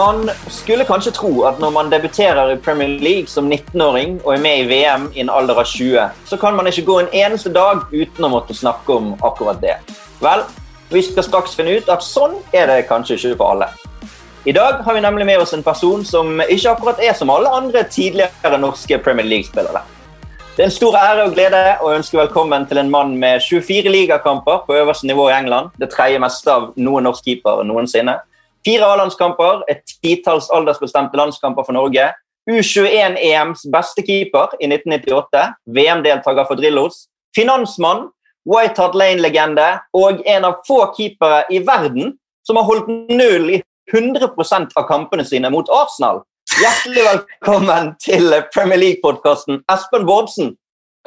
Man skulle kanskje tro at når man debuterer i Premier League som 19-åring og er med i VM i en alder av 20, så kan man ikke gå en eneste dag uten å måtte snakke om akkurat det. Vel, vi skal straks finne ut at sånn er det kanskje ikke for alle. I dag har vi nemlig med oss en person som ikke akkurat er som alle andre tidligere norske Premier League-spillere. Det er en stor ære og glede å ønske velkommen til en mann med 24 ligakamper på øverste nivå i England, det tredje meste av noen norsk keeper noensinne. Fire A-landskamper, et titalls aldersbestemte landskamper for Norge. U21-EMs beste keeper i 1998, VM-deltaker for Drillos. Finansmann, White Hart Lane-legende og en av få keepere i verden som har holdt null i 100% av kampene sine mot Arsenal. Hjertelig velkommen til Premier League-podkasten, Espen Bårdsen.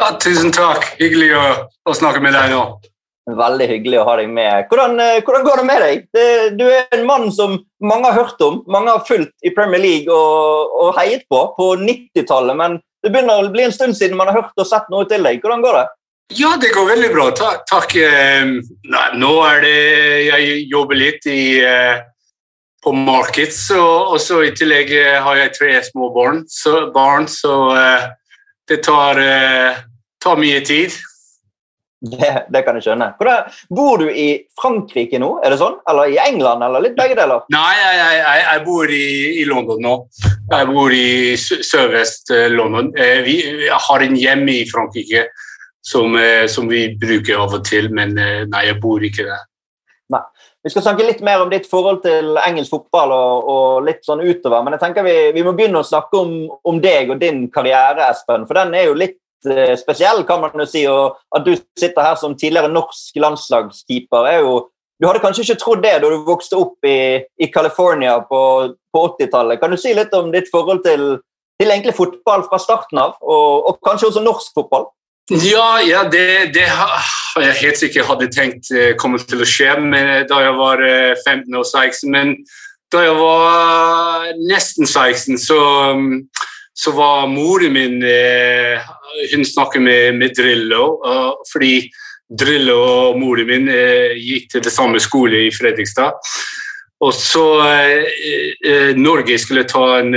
Ja, tusen takk. Hyggelig å, å snakke med deg nå. Veldig hyggelig å ha deg med. Hvordan, eh, hvordan går det med deg? Det, du er en mann som mange har hørt om, mange har fulgt i Premier League og, og heiet på på 90-tallet, men det begynner å bli en stund siden man har hørt og sett noe til deg. Hvordan går det? Ja, det går veldig bra. Takk. takk. Eh, nei, nå er det Jeg jobber litt i, eh, på markeds, og, så i tillegg har jeg tre små barn, så, barn, så det tar, tar mye tid. Det, det, kan jeg skjønne. Hvordan, bor du i Frankrike nå? er det sånn? Eller i England? eller litt begge deler? Nei, jeg, jeg, jeg bor i, i, London nå. Jeg bor i sørvest eh, London. Eh, vi har en hjem i Frankrike som, eh, som, vi bruker av og til, men nei, jeg bor ikke der. Nei. Vi skal snakke litt mer om ditt forhold til engelsk fotball og, og litt sånn utover, men jeg tenker vi, vi må begynne å snakke om, om deg og din karriere, Espen. For den er jo litt spesiell, kan man jo si. Og at du sitter her som tidligere norsk landslagskeeper, er jo Du hadde kanskje ikke trodd det da du vokste opp i, i California på, på 80-tallet. Kan du si litt om ditt forhold til, til egentlig fotball fra starten av, og, og kanskje også norsk fotball? Ja, ja det, det, har jeg helt sikkert hadde tenkt eh, kom til å skje men, da jeg var 15 eh, og 16. Men da jeg var nesten 16, så så var moren min eh, Hun snakker med, med Drillo, fordi Drillo og moren min eh, gikk til det samme skole i Fredrikstad. Og så eh, Norge skulle ta en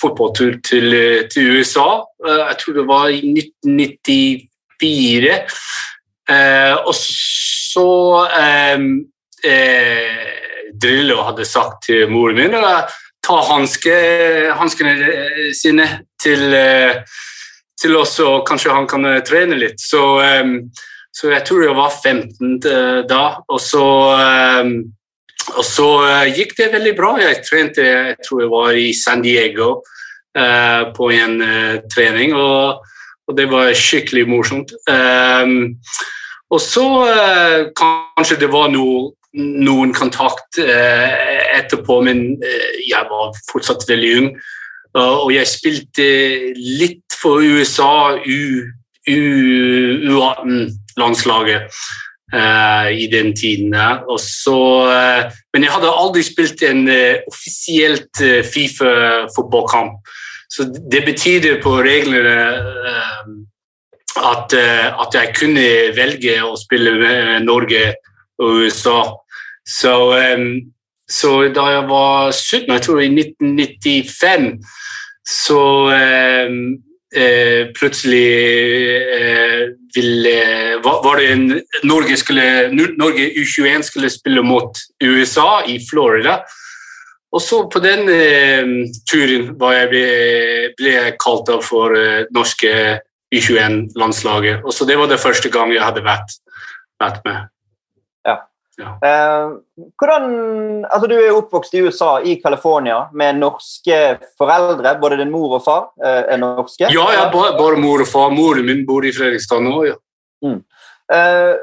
fotballtur til, til, USA. jeg tror det var i 1994. og så Drillo hadde sagt til moren min ta hanske, hanskene eh, sine til, eh, til oss, og kanskje han kan eh, trene litt. Så, så jeg tror jeg var 15 da. Og så, og så gikk det veldig bra. Jeg trente jeg tror jeg var i San Diego på en trening, og, og det var skikkelig morsomt. og så kanskje det var noe noen kontakt eh, etterpå, men eh, jeg var fortsatt veldig ung. Og jeg spilte litt for USA, U18-landslaget, eh, i den tiden. Så, men jeg hadde aldri spilt en offisielt Fifa-fotballkamp. Så det betydde på reglene at, at jeg kunne velge å spille med Norge og USA. Så, så, da jeg var 17, jeg tror i 1995, så uh, plutselig uh, ville, var, var, det en Norge, skulle, Norge U21 skulle spille mot USA i Florida. Og så på den uh, turen var jeg ble, ble kalt av for uh, norske U21-landslaget. Og så Det var det første gang jeg hadde vært, vært med. Ja. Eh, hvordan, altså Du er oppvokst i USA, i California, med norske foreldre. Både din mor og far eh, er norske? Ja, ja bare, bare, mor og far. Moren min bor i Fredrikstad nå. ja. Mm. Eh,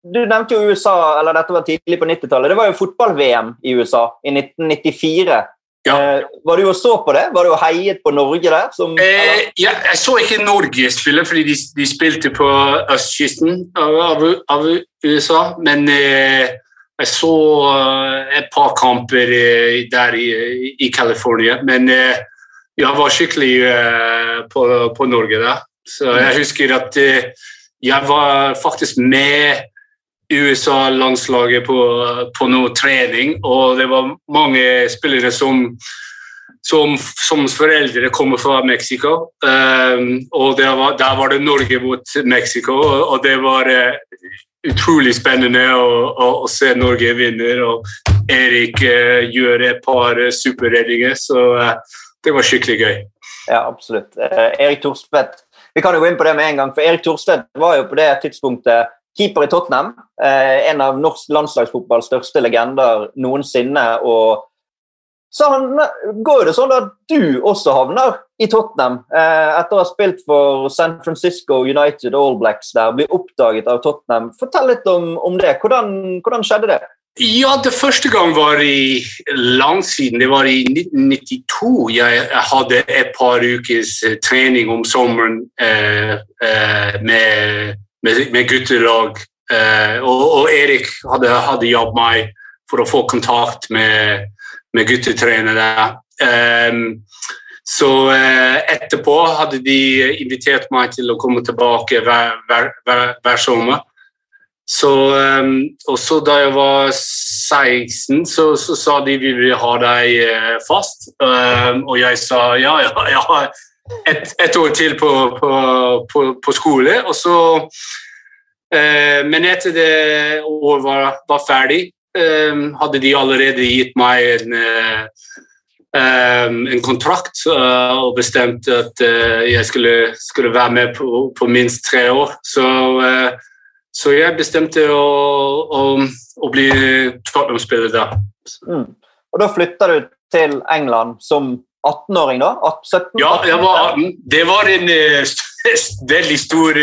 du nevnte jo USA, eller dette var tidlig på 90-tallet. Det var jo fotball-VM i USA i 1994. Ja. Eh, var du og så på det? Var du og heiet på Norge der? Som, eh, ja, jeg så ikke Norge spille, fordi de, de spilte på østkysten av, av, av USA. Men eh, jeg så uh, et par kamper eh, der i, i California. Men eh, jeg var skikkelig på, på, Norge da. Så jeg husker at jeg var faktisk med USA-landslaget på, på noe trening, og det var mange spillere som som, som foreldre kommer fra Mexico. Um, og var, der var det Norge mot Mexico, og det var uh, utrolig spennende å, å, å, se Norge vinne. Og Erik uh, gjør et par uh, superreddinger, så uh, det var skikkelig gøy. Ja, absolutt. Erik Thorstvedt Vi kan jo gå inn på det med en gang, for Erik Thorstvedt var jo på det tidspunktet keeper i Tottenham. En av norsk landslagsfotballs største legender noensinne. og så han, går det sånn at du også havner i Tottenham eh, etter å ha spilt for San Francisco United All Blacks der, blir oppdaget av Tottenham. Fortell litt om, om det. Hvordan, hvordan, skjedde det? Ja, Det første gang var i lang siden. Det var i 1992. Jeg hadde et par ukers eh, trening om sommeren eh, eh, med, med, med guttelag. Eh, og, og, Erik hadde, hadde jobbet meg for å få kontakt med med guttetrenere. Um, så uh, etterpå hadde de invitert meg til å komme tilbake hver, hver, hver, hver sommer. Så, um, og så da jeg var 16, så, så sa de vi vil ha deg uh, fast. Um, og jeg sa ja, ja, ja. Et, et år til på, på, på, på skole. Og så Men etter det året var, var ferdig, Ehm, hadde de allerede gitt meg en, um, en kontrakt og bestemt at jeg skulle, skulle, være med på, på minst tre år. Så, så jeg bestemte å, å, å bli Tottenham-spiller da. Mm. Og da flytta du til England som 18-åring, da? 17, 18, ja, var 18. Det var en veldig stor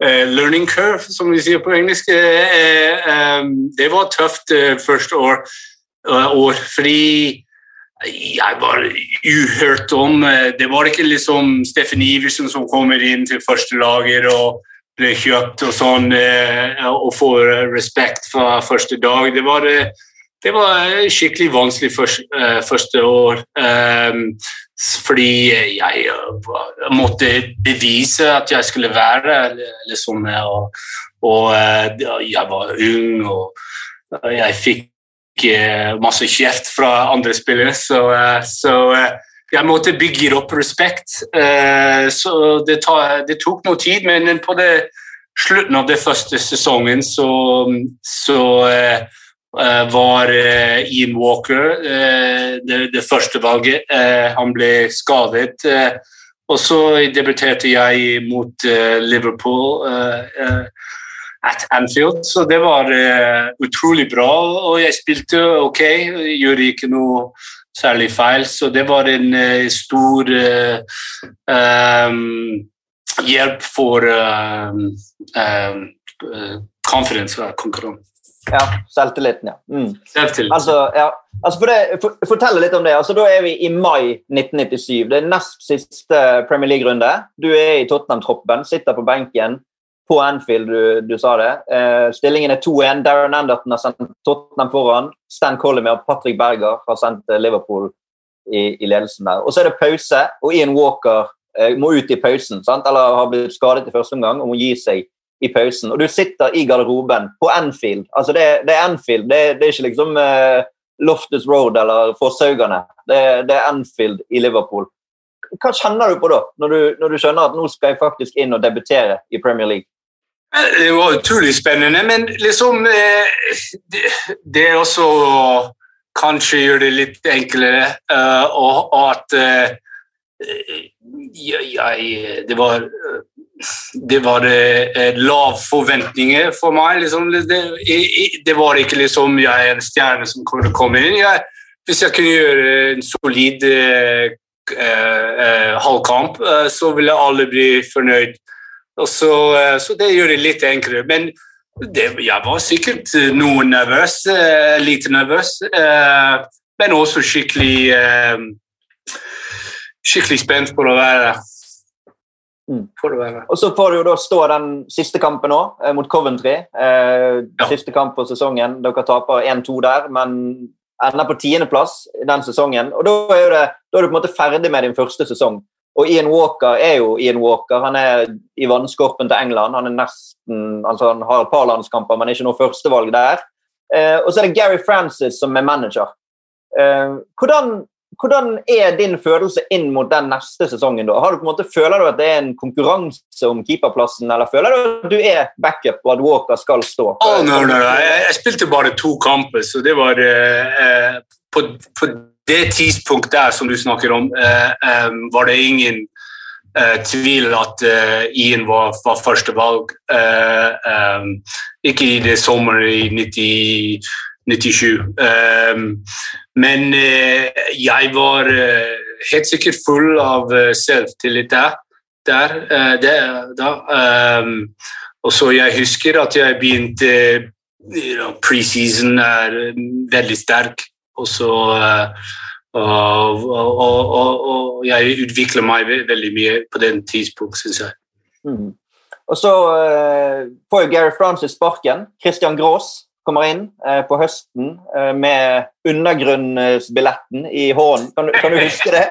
learning curve, som vi sier på engelsk. Uh, um, det var tøft første år, år, fordi jeg var uhørt om. Det var ikke liksom Steffen Iversen som kommer inn til første lager og ble kjøpt og sånn, og får respekt fra første dag. Det var, det var skikkelig vanskelig første, første år. Fordi jeg måtte bevise at jeg skulle være liksom, og, og jeg var ung, og jeg fikk eh, masse kjeft fra andre spillere, så, så jeg måtte bygge opp respekt. Eh, så det, tok noe tid, men på det, slutten av den første sesongen så, så Eh, var eh, Ian Walker eh, det, det første valget. Han ble skadet. Og så debuterte jeg mot Liverpool at Anfield, så det var utrolig bra. Og jeg spilte ok, gjorde ikke noe særlig feil, så det var en stor um, hjelp for um, um, konferanse, konkurranse. Ja, selvtilliten, ja. Mm. Selvtillit. Altså, ja. altså for det, for, Fortell litt om det. Altså, da er vi i mai 1997. Det er nest siste Premier League-runde. Du er i Tottenham-troppen, sitter på benken på Anfield, du, du sa det. Uh, stillingen er 2-1. Darren Anderton har sendt Tottenham foran. Stan Collimer og Patrick Berger har sendt eh, Liverpool i, i, ledelsen der. Og så er det pause, og Ian Walker uh, må ut i pausen. Sant? Eller har blitt skadet i første omgang og må gi seg i pausen, og du sitter i garderoben på Anfield. Altså det, det er Anfield, det, det, er ikke liksom uh, Loftus Road eller Fosshaugane. Det, det, er Anfield i Liverpool. Hva kjenner du på da, når du, når du, skjønner at nå skal jeg faktisk inn og debutere i Premier League? Eh, det var utrolig spennende, men liksom eh, Det, er også kanskje gjør det litt enklere, og, at jeg, Det var det var eh, lav forventninger for meg. Liksom. Det, det, var ikke liksom jeg er en stjerne som kunne komme inn. Jeg, hvis jeg kunne gjøre en solid eh, eh, halvkamp, eh, så ville alle bli fornøyd. Så, eh, så, det gjør det litt enklere. Men det, jeg var sikkert noe nervøs, eh, lite nervøs, men også skikkelig skikkelig spent på å være der. Mm. Og så får du jo da stå den siste kampen nå, eh, mot Coventry. Eh, ja. Siste kamp på sesongen. Dere taper 1-2 der, men ender på tiendeplass i den sesongen. Og da er, det, da er, du på en måte ferdig med din første sesong. Og Ian Walker er jo Ian Walker. Han er i vannskorpen til England. Han er nesten, altså han har et par landskamper, men ikke noe førstevalg der. Eh, og så er det Gary Francis som er manager. Eh, hvordan, hvordan, er din følelse inn mot den neste sesongen? da? Har du på en måte, Føler du at det er en konkurranse om keeperplassen, eller føler du at du er backup og at Walker skal stå? Oh, no, no, no. Jeg, jeg, spilte bare to kamper, så det var eh, på, på det tidspunktet der som du snakker om, eh, var det ingen eh, tvil at eh, Ian var, var første valg. ikke i det sommeren i 90, 97. men jeg var helt sikkert full av selvtillit der. der, der da. og så jeg husker at jeg begynte you know, Preseason er veldig sterk. Og så og, og, og, og, jeg utvikler meg veldig mye på den tidspunkt, syns jeg. Mm. Og så uh, får jo Gary Francis sparken. Christian Grås kommer inn eh, på høsten eh, med undergrunnsbilletten i hånden. Kan, kan, du huske det?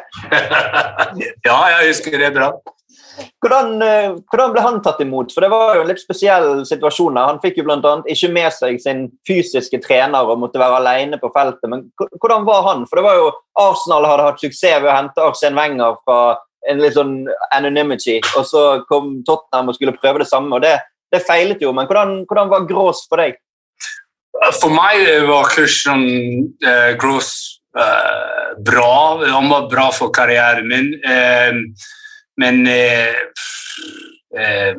ja, jeg husker det bra. Hvordan, eh, hvordan, ble han tatt imot? For Det var jo en litt spesiell situasjon. Han fikk jo annet ikke med seg sin fysiske trener og måtte være alene på feltet. Men hvordan var han? For det var jo Arsenal hadde hatt suksess ved å hente Arsen Wenger fra en litt sånn anonymity, og så kom Tottenham og skulle prøve det samme. og Det, det feilet jo, men hvordan, hvordan var Grås for deg? For meg var Christian eh, Gross eh, bra. Han var bra for karrieren min. eh, men eh, eh,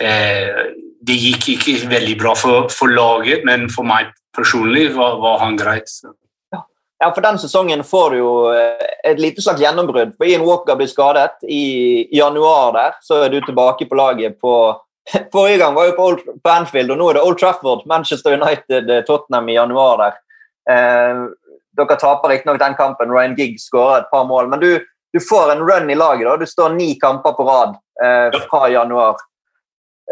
eh, det gikk ikke veldig bra for, for, laget, men for meg personlig var, var han greit. Ja, for Den sesongen får du jo eh, et lite slags gjennombrudd. For Ian Walker blir skadet i januar. der, Så er du tilbake på laget på Forrige gang var jo på, Old, på Anfield, og nå er det Old Trafford, Manchester United, eh, Tottenham i januar. der. Eh, dere taper riktignok den kampen. Ryan Giggs skårer et par mål. Men du, du får en run i laget. da, Du står ni kamper på rad eh, fra januar.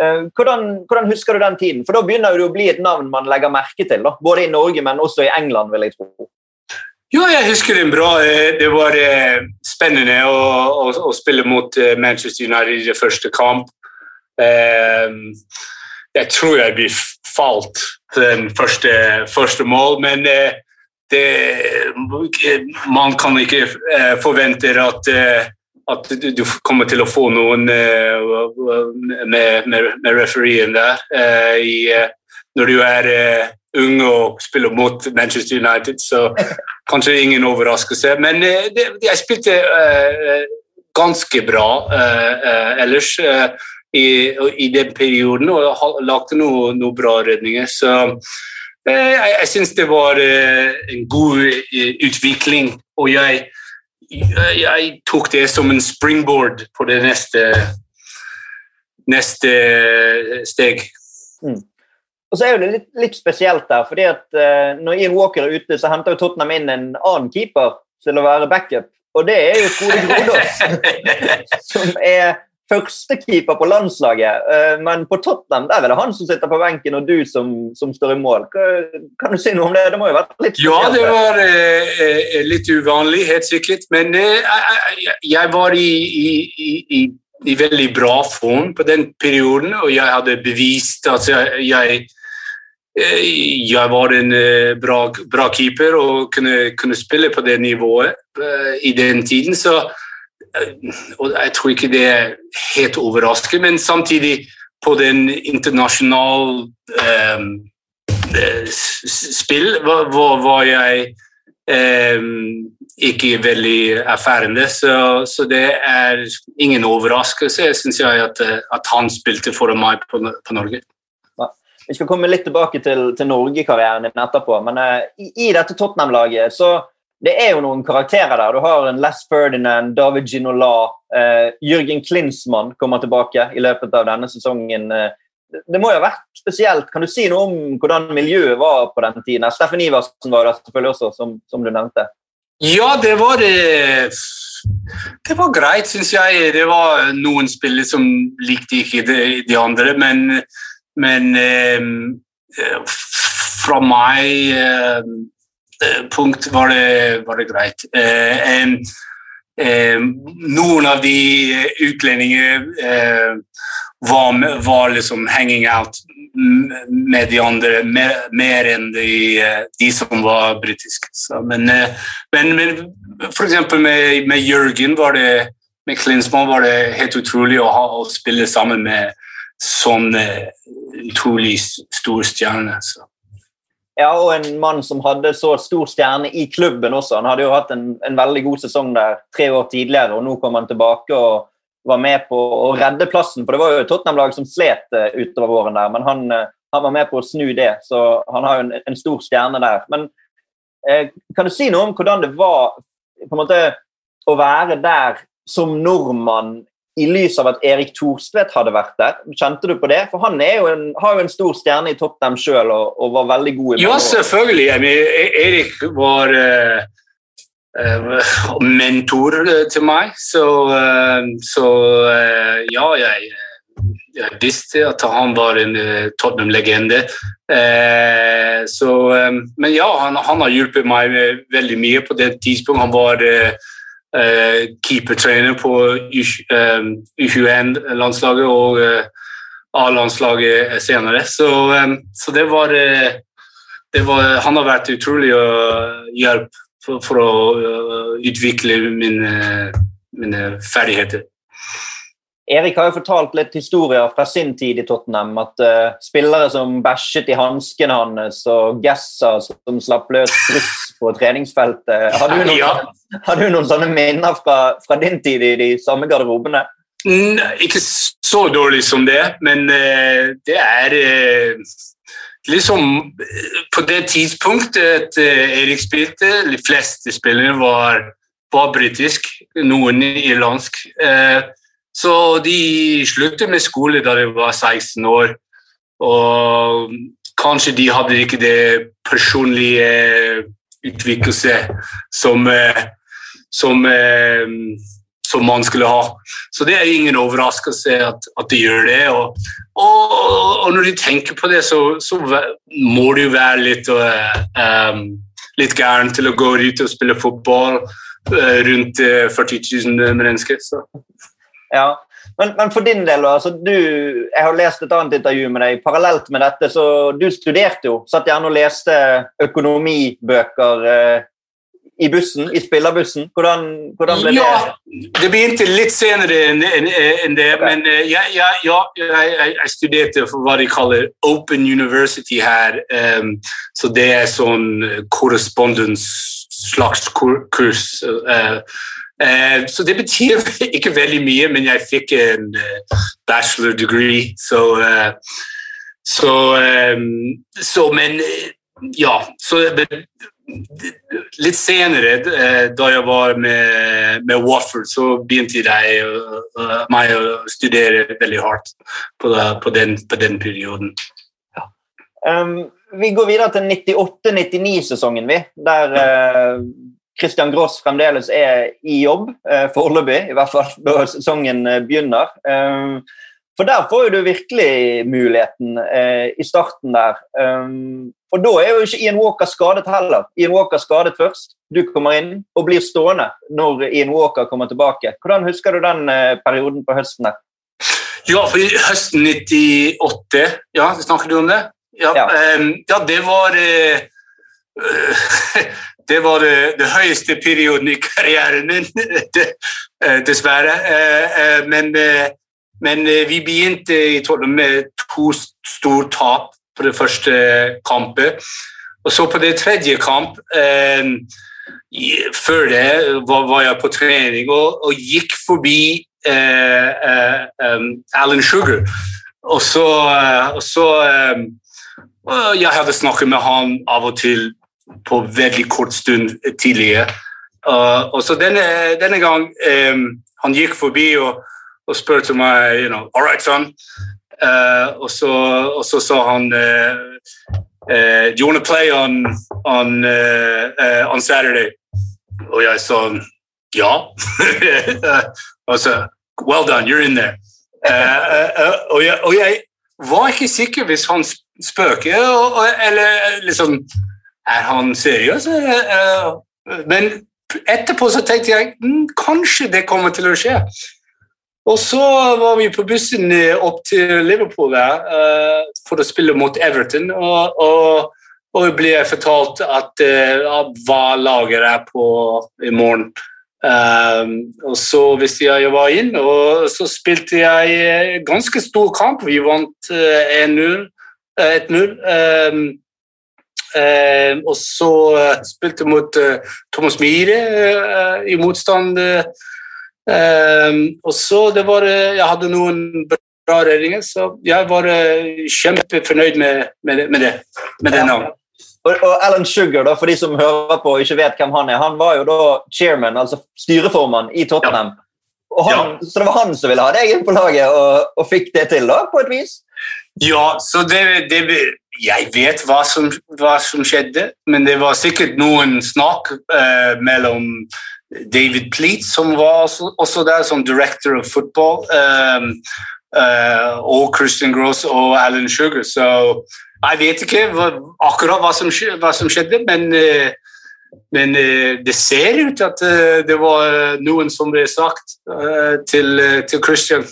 Eh, hvordan, hvordan, husker du den tiden? For Da begynner det å bli et navn man legger merke til. da, Både i Norge, men også i England. vil jeg tro. Jo, jeg husker den bra. Eh, det var eh, spennende å, å, å spille mot Manchester United i det første kamp. Jeg tror jeg blir falt den første, første mål, men det, man kan ikke eh, forvente at, eh, at, du kommer til å få noen eh, med, med, med refereen der. I, når du er ung og spiller mot Manchester United, så kanskje ingen overraskelse. Men det, jeg spilte ganske bra ellers i, i, den perioden og lagde noen noe bra redninger. Så Eh, jeg, jeg syns det var eh, en god eh, utvikling, og jeg, jeg, tok det som en springboard på det neste, neste steg. Mm. Og så er det litt, litt, spesielt der, fordi at uh, når Ian Walker er ute, så henter jo Tottenham inn en annen keeper til å være backup, og det er jo Frode Grodås. som er førstekeeper på landslaget, eh, men på Tottenham der er det han som sitter på benken, og du som, som står i mål. Kan du si noe om det? Det må jo vært litt Ja, det var eh, eh, litt uvanlig, helt sikkert. Men eh, jeg var i, i, i, i, veldig bra form på den perioden, og jeg hadde bevist at jeg, jeg jeg var en bra, bra keeper og kunne, kunne, spille på det nivået i den tiden. Så og jeg tror ikke det er helt overraskende, men samtidig på den internasjonale eh, spill var, var jeg eh, ikke veldig erfarende, så, så, det er ingen overraskelse, syns jeg, at, at, han spilte foran meg på, på Norge. Vi skal komme litt tilbake til, til Norge-karrieren din etterpå, men uh, i, i, dette Tottenham-laget så det er jo noen karakterer der. Du har en Les Ferdinand, David Ginola, eh, Jørgen Klinsmann kommer tilbake i løpet av denne sesongen. Uh, det må jo ha vært spesielt. Kan du si noe om hvordan miljøet var på den tiden? Steffen Iversen var der selvfølgelig også, som, som du nevnte. Ja, det var det. Det var greit, syns jeg. Det var noen spillere som likte ikke de andre, men, men eh, fra meg eh, punkt var det, var det greit. Eh, eh, noen av de utlendingene eh, var, var, liksom hanging out med de andre mer, mer enn de, de, som var britiske. Men, men, men for eksempel med, med Jørgen var det med Klinsmann var det helt utrolig å, ha, å spille sammen med sånne utrolig store stjerner. Så. Ja, og en mann som hadde så stor stjerne i klubben også. Han hadde jo hatt en, en veldig god sesong der tre år tidligere, og nå kom han tilbake og var med på å redde plassen. For det var jo Tottenham-lag som slet uh, utover våren der, men han, uh, han, var med på å snu det. Så han har jo en, en stor stjerne der. Men eh, kan du si noe om hvordan det var på en måte å være der som nordmann i lys av at Erik Thorstvedt hadde vært der. Kjente du på det? For han jo en, har jo en stor stjerne i Tottenham sjøl og, og, var veldig god i Ja, selvfølgelig. E- Erik var uh, uh, mentor til meg, så, uh, så ja, jeg, jeg, visste at han var en Tottenham-legende. men ja, han, han, har hjulpet meg veldig mye på det tidspunktet. Han var Eh, keepertrener på U21-landslaget eh, og eh, A-landslaget senere. Så, så det, var, det, var, Han har vært utrolig hjelp for, for å utvikle mine, mine ferdigheter. Erik har jo fortalt litt historier fra sin tid i Tottenham. At uh, spillere som bæsjet i hansken hans, og Gessa som slapp løs på treningsfeltet. Har du noen, ja. har du noen sånne minner fra, fra, din tid i de samme garderobene? Nei, ikke så dårlig som det, men uh, det er uh, liksom På det tidspunktet Erik spilte, de fleste spillere var, var britisk, noen irlandsk. Uh, så de sluttet med skole da de var 16 år. Og kanskje de hadde ikke det personlige utviklelse som, eh, som, eh, som man skulle ha. Så det er ingen overraskelse at, at de gjør det. Og, og, og, når de tenker på det, så, så må det jo være litt, um, litt gæren til å gå ut og spille fotball rundt 40 000 mennesker. Så. Ja, men, men, for din del, altså, du, jeg har lest et annet intervju med deg parallelt med dette. så Du studerte jo. Satt gjerne og leste økonomibøker eh, i bussen, i spillerbussen. Hvordan, hvordan ble det? Ja, det begynte litt senere enn en, en det. Okay. Men ja, ja, ja jeg, jeg, studerte for hva de kaller Open University her. Um, så det er sånn correspondence slags kurs. Uh, Eh, så det betyr ikke veldig mye, men jeg fikk en uh, bachelor degree, så, så, så Men ja. Så litt senere, da jeg var med, med Watford, så begynte jeg meg å studere veldig hardt på, den, på den, perioden. Ja. Um, vi går videre til 98-99-sesongen, vi. Der Christian Gross fremdeles er i jobb, eh, foreløpig, i hvert fall da sesongen eh, begynner. Eh, for der får du virkelig muligheten eh, i starten der. Um, og da er jo ikke Ian Walker skadet heller. Ian Walker skadet først. Du kommer inn og blir stående når Ian Walker kommer tilbake. Hvordan husker du den eh, perioden på høsten der? Ja, for høsten 98 Ja, snakker du om det? Ja, ja. Ja det var uh, det var det, det, høyeste perioden i karrieren min, eh, dessverre. Eh, eh, men, men vi begynte i Tottenham med to store tap på det første kampet. Og så på det tredje kamp Før det var, jeg på trening og, og gikk forbi Alan Sugar. Og så, og så Jeg hadde snakket med han av og til på veldig kort stund tidligere. Uh, og så denne, denne gang um, han gikk forbi og, og spurte meg you know, All right, son. Uh, og, så, og, så, sa han uh, uh, Do you want to play on, on, on Saturday? Og jeg sa ja. og så Well done, you're in there. og, jeg, og, jeg, var ikke sikker hvis han spøker, eller liksom er han seriøs? Men etterpå så tenkte jeg mm, kanskje det kommer til å skje. Og så var vi på bussen opp til Liverpool der, uh, for å spille mot Everton. Og, og, og ble fortalt at uh, hva laget er på i morgen. Um, og så visste jeg jeg var inn, og så spilte jeg ganske stor kamp. Vi vant uh, 1-0. 1-0. Eh, og så spilte jeg mot Thomas Myhre i motstand. Um, og så det var, Jeg hadde noen bra redninger, så jeg var kjempefornøyd med, med, med det. Med det navnet. Og, og, Alan Sugar, da, for de som hører på og ikke vet hvem han er, han var jo da chairman, altså styreformann i Tottenham. Ja. Han, ja. Så det var han som ville ha deg inn på laget, og, og, fikk det til, da, på et vis? Ja, så det, det Jeg vet hva som, hva som, skjedde, men det var sikkert noen snakk uh, mellom David Pleat, som var også der som director of football. Um, uh, og Christian Gross og Alan Sugar. Så jeg vet ikke akkurat hva som, hva som skjedde, men, uh, men uh, det ser ut at det var noen som ble sagt til, til Christian.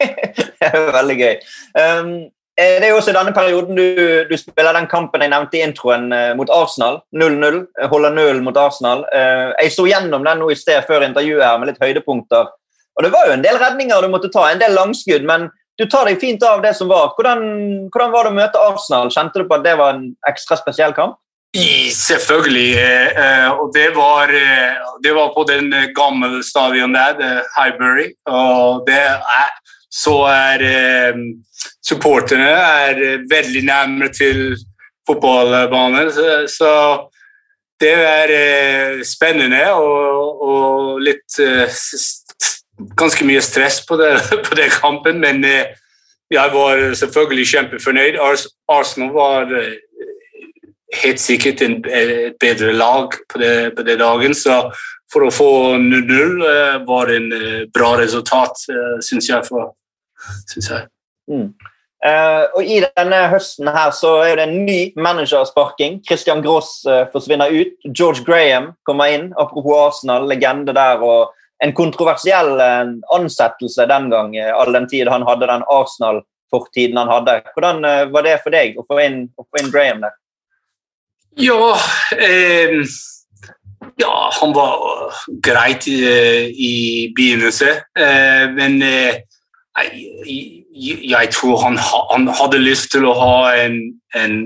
Det er veldig gøy. Um, Eh, det er jo også denne perioden du, du, spiller den kampen jeg nevnte i introen eh, mot Arsenal. 0-0. Eh, holder nullen mot Arsenal. Jeg så gjennom den nå i sted før intervjuet her med litt høydepunkter. Og Det var jo en del redninger du måtte ta, en del langskudd, men du tar deg fint av det som var. Hvordan, hvordan var det å møte Arsenal? Kjente du på at det var en ekstra spesiell kamp? Selvfølgelig. Og det var, det var på den gamle stadion der, Highbury. Og det er så er eh, supporterne er veldig nærmere til fotballbanen. Så, så, det er eh, spennende og, og litt eh, Ganske mye stress på, det, på den kampen, men eh, jeg var selvfølgelig kjempefornøyd. Ars, Arsenal var eh, helt sikkert et bedre lag på, det, på den dagen. så for å få 0-0 eh, var en bra resultat, syns jeg. for syns jeg. Mm. Uh, og I denne høsten her så er det en ny managersparking. Christian Gross uh, forsvinner ut. George Graham kommer inn. Apropos Arsenal, legende der. og En kontroversiell uh, ansettelse den gang, all den tid han hadde den Arsenal-fortiden han hadde. Hvordan var det for deg å få inn, å få inn Graham der? Ja, eh, ja han var greit i, i begynnelsen, men jeg, jeg tror han, han, hadde lyst til å ha en, en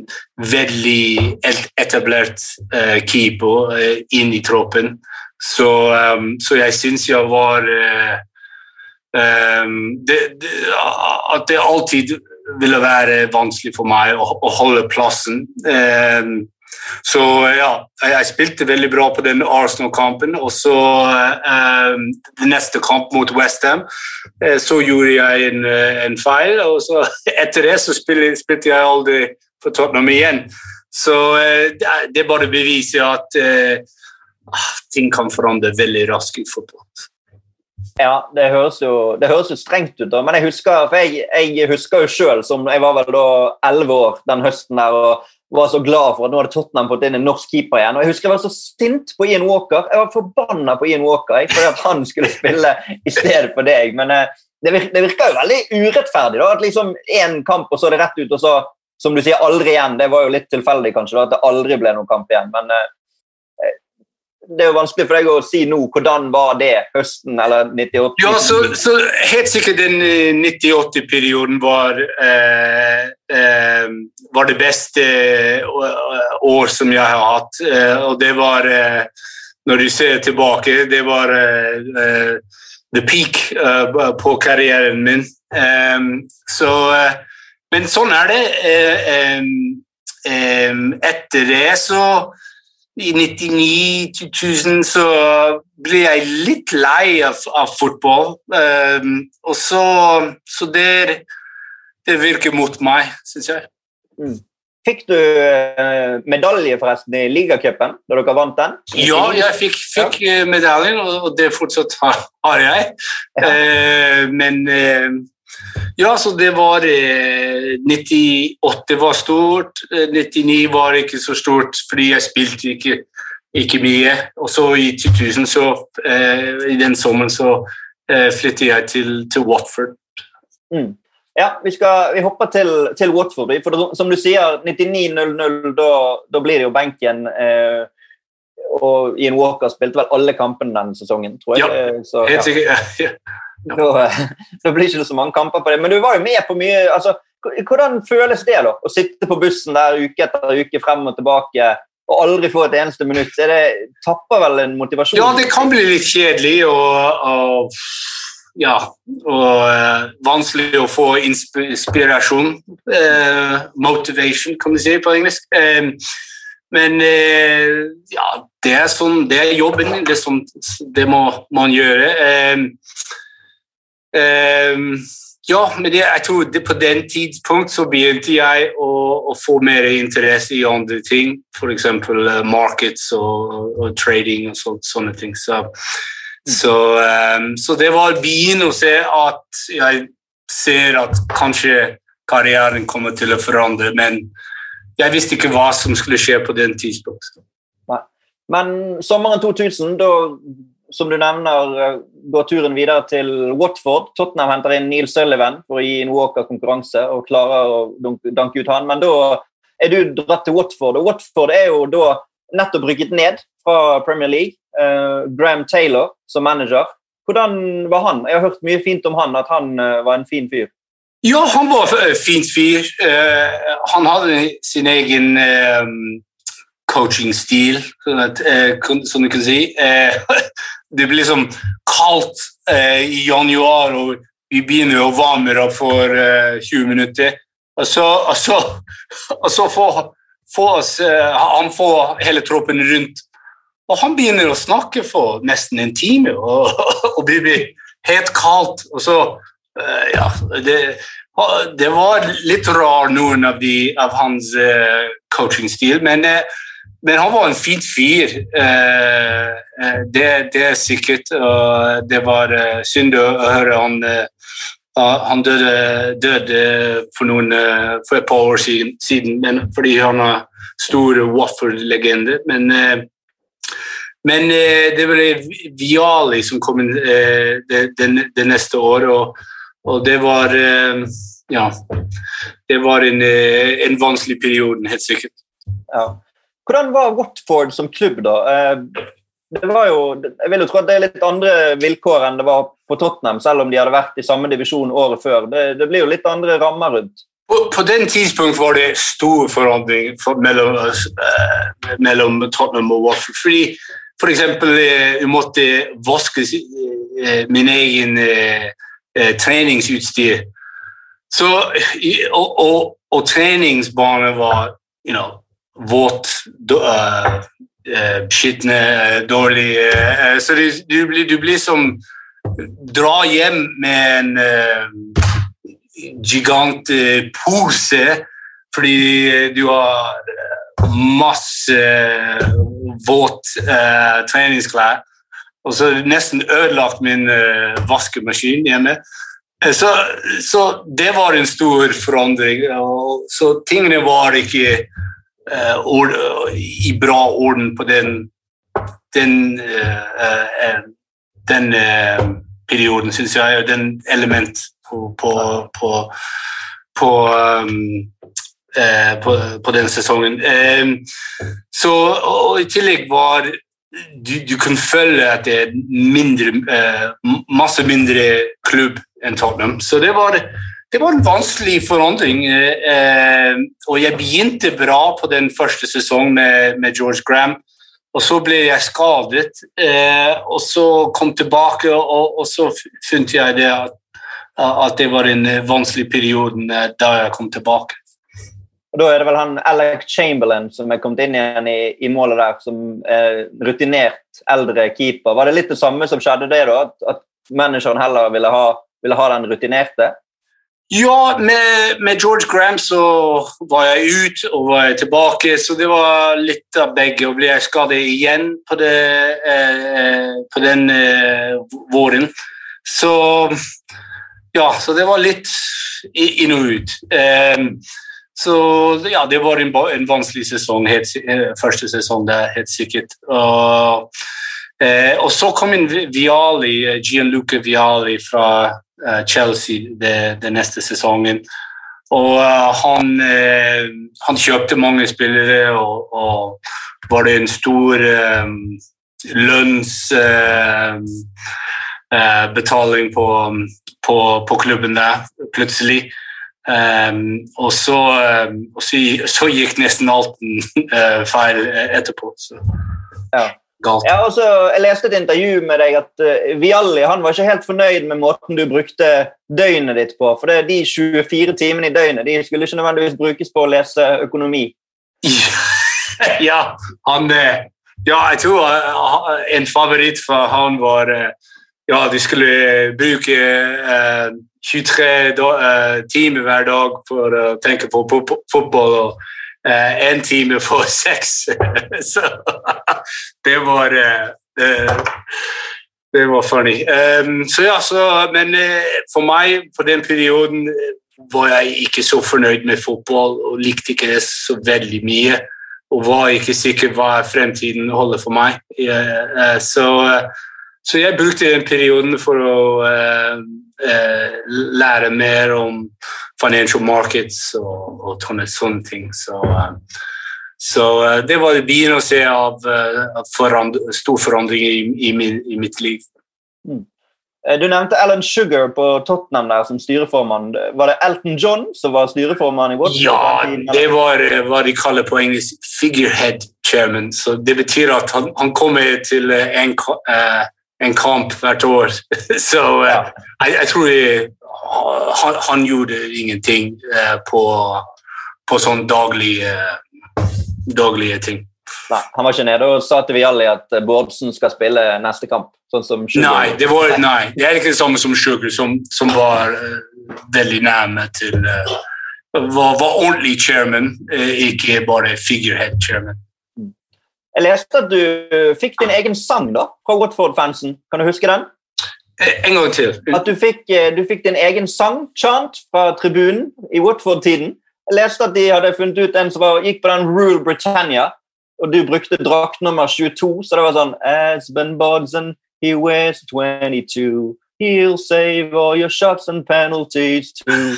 veldig etablert uh, keeper uh, inn i troppen. Så, um, så jeg syns jeg var uh, um, det, det, At det alltid ville være vanskelig for meg å, å holde plassen. Um, så ja, jeg spilte veldig bra på den Arsenal-kampen. Og så eh, neste kamp mot Westham eh, så gjorde jeg en, eh, en, feil. Og så etter det så spilte, spilte jeg aldri for Tottenham igjen. Så eh, det bare beviser at eh, ting kan forandre veldig raskt i fotball. Ja, det høres, jo, det høres jo, strengt ut, da. men jeg husker jeg, jeg husker jo sjøl som jeg var vel da elleve år den høsten der. og var så glad for at nå hadde Tottenham fått inn en norsk keeper igjen. og Jeg husker jeg var så sint på Ian Walker. Jeg var forbanna på Ian Walker fordi at han skulle spille i stedet for deg. Men eh, det, virker, det virker jo veldig urettferdig. da, At liksom én kamp, og så det rett ut, og så, som du sier, aldri igjen. Det var jo litt tilfeldig, kanskje, da, at det aldri ble noen kamp igjen. Men eh, det er jo vanskelig for deg å si nå. Hvordan var det høsten eller 98? Ja, så, så Helt sikkert den 98-perioden var, eh, eh, var det beste eh, år som jeg har hatt. Eh, og det var eh, Når du ser tilbake, det var eh, the peak på karrieren min. så Men sånn er det. etter det så i 99-2000 så ble jeg litt lei av, av fotball. Um, og så, så det, det, virker mot meg, syns jeg. Mm. Fikk du uh, medalje forresten i ligacupen da dere vant den? Ja, jeg fikk, fikk. Eh, medaljen, og, det fortsatt har, har jeg. Ja. Uh, men uh, ja, så det var eh, 98 var stort. 99 eh, var ikke så stort fordi jeg spilte ikke ikke mye. Og så i 2000, så, i den sommeren, så flyttet jeg til, til Watford. Mm. Ja, vi, skal, vi hopper til, til, Watford. For som du sier, 99-0-0, da, da, blir det jo benken. Eh, og Ian Walker spilte vel alle kampene denne sesongen, tror jeg. Ja, så, helt sikkert. Ja. Da, da, blir det ikke så mange kamper på det. Men du var jo med på mye. altså hvordan føles det da, å sitte på bussen der uke etter uke frem og tilbake og aldri få et eneste minutt? Er det tapper vel en motivasjon? Ja, det kan bli litt kjedelig og, og ja, og uh, vanskelig å få inspirasjon. Uh, motivation, kan du si på engelsk. Uh, men ja, det er, sånn, det er jobben. Det, sånn, det må man gjøre. Ja, men det, jeg tror det, på den tidspunkt så begynte jeg å, å, få mer interesse i andre ting. F.eks. Uh, markets og, og, trading og så, sånne ting. Så så, um, så, det var bien å se at jeg ser at kanskje karrieren kommer til å forandre, men jeg visste ikke hva som skulle skje på den tidspunktet. Men sommeren 2000, da, som du nevner, går turen videre til Watford. Tottenham henter inn Neil Sullivan for å gi en Walker konkurranse og klarer å danke ut han. Men da er du dratt til Watford, og Watford er jo da nettopp rykket ned fra Premier League. Uh, Graham Taylor som manager. Hvordan var han? Jeg har hørt mye fint om han, at han uh, var en fin fyr. Ja, han var en fin fyr. Uh, han hadde sin egen coaching-stil, som du kan si. det blir liksom kaldt i januar, og vi begynner å varme opp for 20 minutter. Og så, og så, og så får, får oss, han får hele troppen rundt og han begynner å snakke for nesten en time, og, og blir helt kaldt. Og så uh, Ja, det, det, var litt rar, noen av, de, av hans uh, coachingstil, men, uh, men han var en fin fyr. Det, det, er sikkert. Og det var synd å høre han han døde, døde for, noen, for, et par år siden, men, fordi han er stor Waffle-legende. Men men eh, det ble Viali som kom inn eh, det, det, det, neste år, og, og det var eh, Ja. Det var en, eh, en, vanskelig periode, helt sikkert. Ja. Hvordan var Watford som klubb, da? Eh, det var jo, jeg vil jo tro at det er litt andre vilkår enn det var på Tottenham, selv om de hadde vært i samme divisjon året før. Det, det blir jo litt andre rammer rundt. På, den tidspunkt var det stor forandring for, mellom, uh, mellom Tottenham og Watford. fordi F.eks. Eh, jeg måtte vaske eh, min egen eh, treningsutstyr. Så, og, og, og treningsbanen var you know, våt, uh, skitne, dårlig uh, Så du, blir, du, blir, som Dra hjem med en uh, gigant pose fordi du har masse våt uh, treningsklær. Og så nesten ødelagt min uh, vaskemaskin hjemme. Eh, så, så, det var en stor forandring. Så tingene var ikke eh, ord, i bra orden på den, den, eh, eh, den perioden, syns jeg. Og den element på, på, på, på um, Eh, på, den sesongen. Eh, så, og I tillegg var du, du kan føle at det er mindre, eh, masse mindre klubb enn Tottenham. Så det var, det var en vanskelig forandring. og jeg begynte bra på den første sesongen med, George Graham. Og så ble jeg skadet, og så kom tilbake, og, så funnet jeg det at, at, det var en vanskelig periode da jeg kom tilbake. Og Da er det vel han Alec Chamberlain som er kommet inn igjen i, i målet der, som er rutinert, eldre keeper. Var det litt det samme som skjedde det, da? At, at manageren heller ville ha, ville ha, den rutinerte? Ja, med, med, George Graham så var jeg ut og var jeg tilbake, så det var litt av begge. Og ble jeg skadet igjen på, det, eh, på den eh, våren. Så ja, så det var litt inn og ut. Eh, så ja, det var en, en vanskelig sesong, helt, første sesong der, helt sikkert. Og, eh, og så kom en Viali, Gianluca Viali fra uh, Chelsea det, det, neste sesongen. Og uh, han, uh, han, kjøpte mange spillere, og, og var det en stor um, lønnsbetaling på, på, på, klubben der, plutselig. Um, og, så, um, og så, så, gikk nesten alt feil etterpå. Så. Ja. Galt. Ja, altså, jeg leste et intervju med deg at uh, Vialli han var ikke helt fornøyd med måten du brukte døgnet ditt på. For det, de 24 timene i døgnet de skulle ikke nødvendigvis brukes på å lese økonomi. ja, han eh, Ja, jeg tror en favoritt for han var Ja, de skulle bruke uh, 23 uh, timer hver dag for å tenke på fotball. og én uh, time for seks. så det var uh, det var funny. Um, så ja, så, men for meg på den perioden var jeg ikke så fornøyd med fotball og likte ikke det så veldig mye. Og var ikke sikker hva fremtiden holder for meg. så, så jeg brukte den perioden for å Eh, lære mer om financial markets og, og sånne ting. Så, eh, så, eh, det var begynnelsen av, av forand stor forandring i, i, i, mitt liv. Mm. Du nevnte Alan Sugar på Tottenham der som styreformann. Var det Elton John som var styreformann? i Watford? Ja, det var hva de kaller på engelsk figurehead chairman. Så det betyr at han, han kommer til en, uh, en kamp hvert år. Så uh, ja. jeg, jeg, tror jeg, han, han, gjorde ingenting uh, på, på sånn daglige, daglige ting. Nei, Han var ikke nede og sa til Vialli at Bårdsen skal spille neste kamp? sånn som Nei, det, var, nei, det er ikke det samme som Sugar, som, som var uh, veldig nærme til uh, var, var, ordentlig chairman, uh, ikke bare figurehead chairman. Jeg leste at du fikk din egen sang da, fra Watford-fansen. Kan du huske den? Eh, en gang til. At du fikk, eh, du fikk din egen sang, chant, fra tribunen i Watford-tiden. Jeg leste at de hadde funnet ut en som var, gikk på den Rule Britannia, og du brukte drakt nummer 22, så det var sånn Aspen Bodson, he wears 22. He'll save all your shots and penalties too.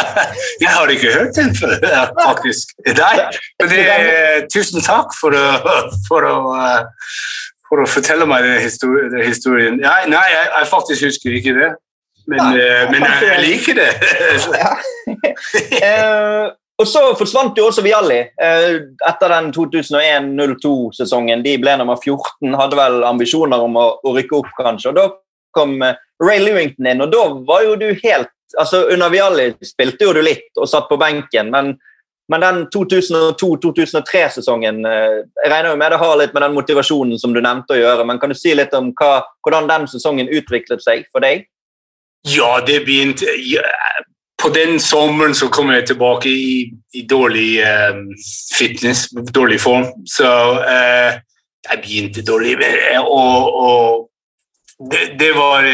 jeg har ikke hørt den før, faktisk. Nei, men det, tusen takk for å, for å, for å fortelle meg den historien. Nei, nei jeg, jeg, faktisk husker ikke det. Men, ja, men jeg, jeg, liker det. uh, og så forsvant jo også Vialli uh, etter den 2001-02-sesongen. De ble nummer 14, hadde vel ambisjoner om å, å rykke opp, kanskje. og da kom Ray Lewington inn, og da var jo du helt altså Under Vialli spilte jo du litt og satt på benken, men, men den 2002-2003-sesongen eh, Jeg regner jo med det har litt med den motivasjonen som du nevnte å gjøre, men kan du si litt om hva, hvordan den sesongen utviklet seg for deg? Ja, det begynte ja, På den sommeren så kom jeg tilbake i, i dårlig um, fitness, dårlig form. Så uh, jeg begynte dårlig. Og, og det, det var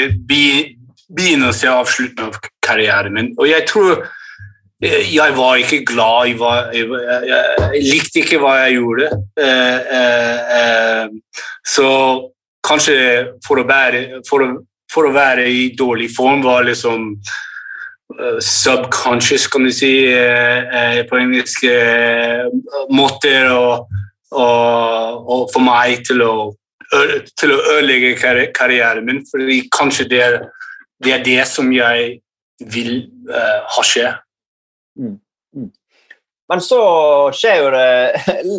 begynnelsen av slutten av karrieren min. Og jeg tror jeg var ikke glad jeg, hva jeg, jeg, jeg, likte ikke hva jeg gjorde. Eh, eh, eh, så kanskje for å, være, for, å, for å, være, i dårlig form var liksom uh, subconscious, kan du si, på engelsk, måter å, for meg til å til å ødelegge karrieren min, fordi kanskje det er det, er det som jeg vil uh, ha skje. Mm. Mm. Men så skjer jo det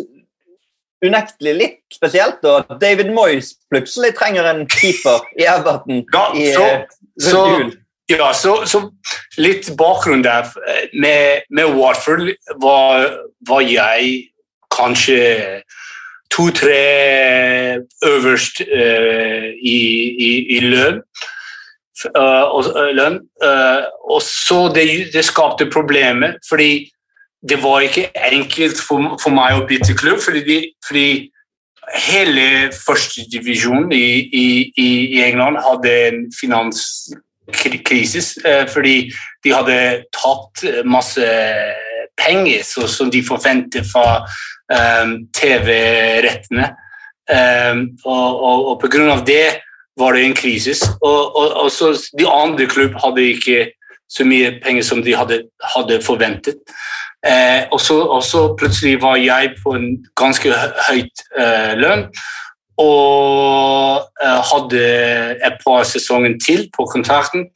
unektelig litt spesielt da, at David Moyes plutselig trenger en keeper i Everton ja, i, så, så, ja, så, så, litt bakgrunn der. Med, med Watford var, var jeg kanskje to-tre øverst uh, i, i, i, lønn. Uh, og, uh, og så det, det skapte problemer, fordi det var ikke enkelt for, for meg å bytte klubb. fordi, fordi hele førstedivisjonen i, i, i England hadde en finanskrise fordi de hadde tatt masse penger så, som de forventer fra um, TV-rettene. Um, og, og, og grunn av det var det en krise. Og, og, og, så de andre klubb hadde ikke så mye penger som de hadde, hadde forventet. Eh, og, så, og, så, plutselig var jeg på en ganske høyt eh, lønn og eh, hadde et par sesonger til på kontrakten.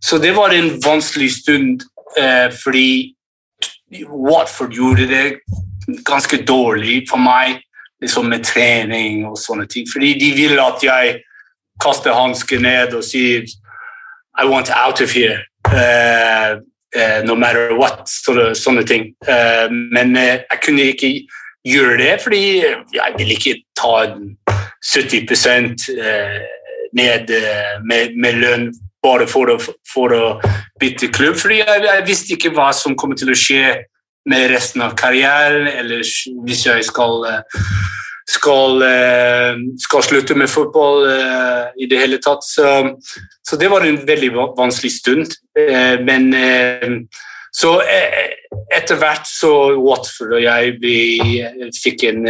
Så det var en vanskelig stund eh, fordi Watford gjorde det ganske dårlig for meg liksom med trening og sånne ting. Fordi de ville at jeg kaster hansken ned og sier I want out of here. Uh, uh, no matter what. Sånne, sånne ting. Uh, men jeg kunne ikke gjøre det, fordi jeg ville ikke ta 70% ned med, med, lønn bare for å, for å bytte klubb. Fordi jeg, jeg visste ikke hva som kommer til å skje med resten av karrieren, eller hvis jeg skal, eh, skal, eh, skal slutte med fotball eh, i det hele tatt. Så, så, det var en veldig vanskelig stund. Men så etter hvert så Watford og jeg vi fikk en,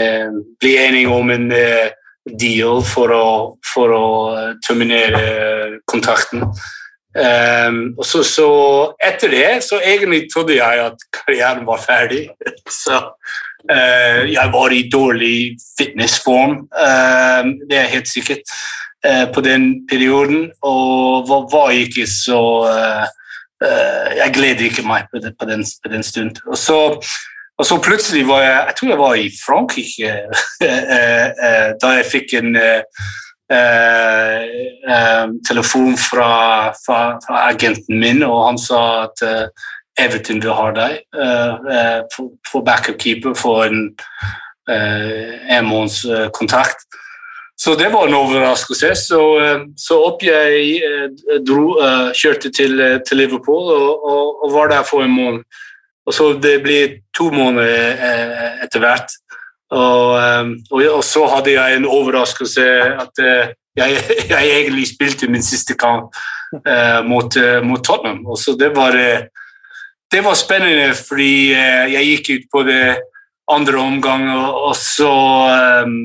ble enige om en deal for å, for å terminere kontrakten. Um, og så, så, etter det så egentlig trodde jeg at karrieren var ferdig. så uh, jeg var i dårlig fitnessform, uh, det er helt sikkert, uh, på den perioden. Og var, var ikke så eh, Jeg gledet ikke meg på, det, på, den, på den stund. Og så, og så, plutselig var jeg Jeg tror jeg var i Frankrike da jeg fikk en Eh, eh, telefon fra, fra, fra, agenten min, og han sa at eh, Everton vil ha deg eh, for, for backup-keeper for en en måneds kontrakt. Så det var en overraskelse. Så, så opp jeg dro, kjørte til, til Liverpool og, og, og, var der for en måned. Og så det ble to måneder etter hvert. Og, ehm, og, og, så hadde jeg en overraskelse at uh, jeg, jeg, egentlig spilte min siste kamp uh, mot, uh, mot, Tottenham. Og så det var, det var spennende, fordi jeg gikk ut på det andre omgang, og, og så um,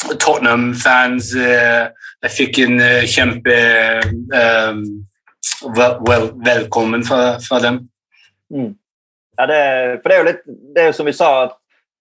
Tottenham-fans Jeg fikk en kjempe um, vel, velkommen fra, fra dem. Mm. Ja, det, for det er jo litt det er jo som vi sa, at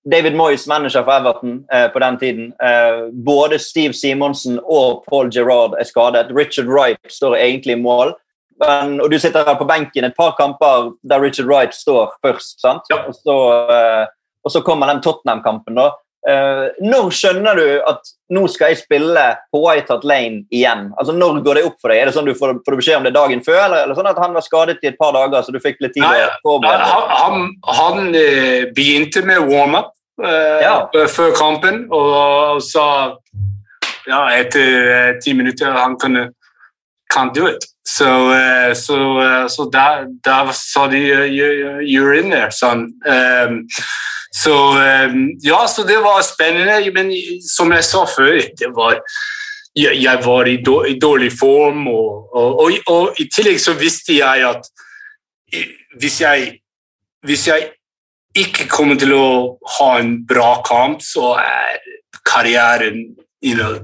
David Moyes, manager for Everton eh, på den tiden. Eh, både Steve Simonsen og Paul Gerrard er skadet. Richard Wright står egentlig i mål. Men, og Du sitter her på benken et par kamper der Richard Wright står først. sant? Ja. Og, så, eh, og, så, kommer den Tottenham-kampen. da. Eh, når skjønner du at nå skal jeg spille på White Hart Lane igjen? Altså, Når går det opp for deg? Er det sånn du får, får du beskjed om det dagen før, eller, eller sånn at han var skadet i et par dager? så du fikk litt tid Nei, Han, han, han uh, begynte med warm-up uh, ja. før kampen og sa ja, etter uh, ti minutter han kunne can't do it. Så, uh, så, så da, da, sa de you're in there, son. Um, så ja, så det var spennende. Men som jeg sa før, det var jeg var i, dårlig form, og, og, og, og, i tillegg så visste jeg at hvis jeg, hvis jeg ikke kommer til å ha en bra kamp, så er karrieren you know,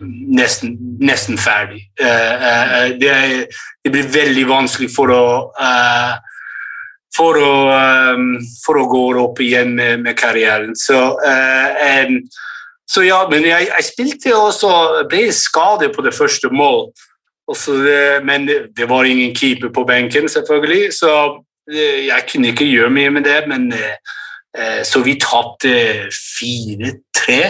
nesten, nesten, ferdig. Uh, uh, det, blir veldig vanskelig for å for å, um, for å gå opp igjen med, med karrieren. Så, um, så, ja, men jeg, jeg spilte også ble skadet på det første mål. Det, men det, var ingen keeper på benken, selvfølgelig. Så uh, jeg kunne ikke gjøre mye med det, men uh, eh, så vi tapte 4-3.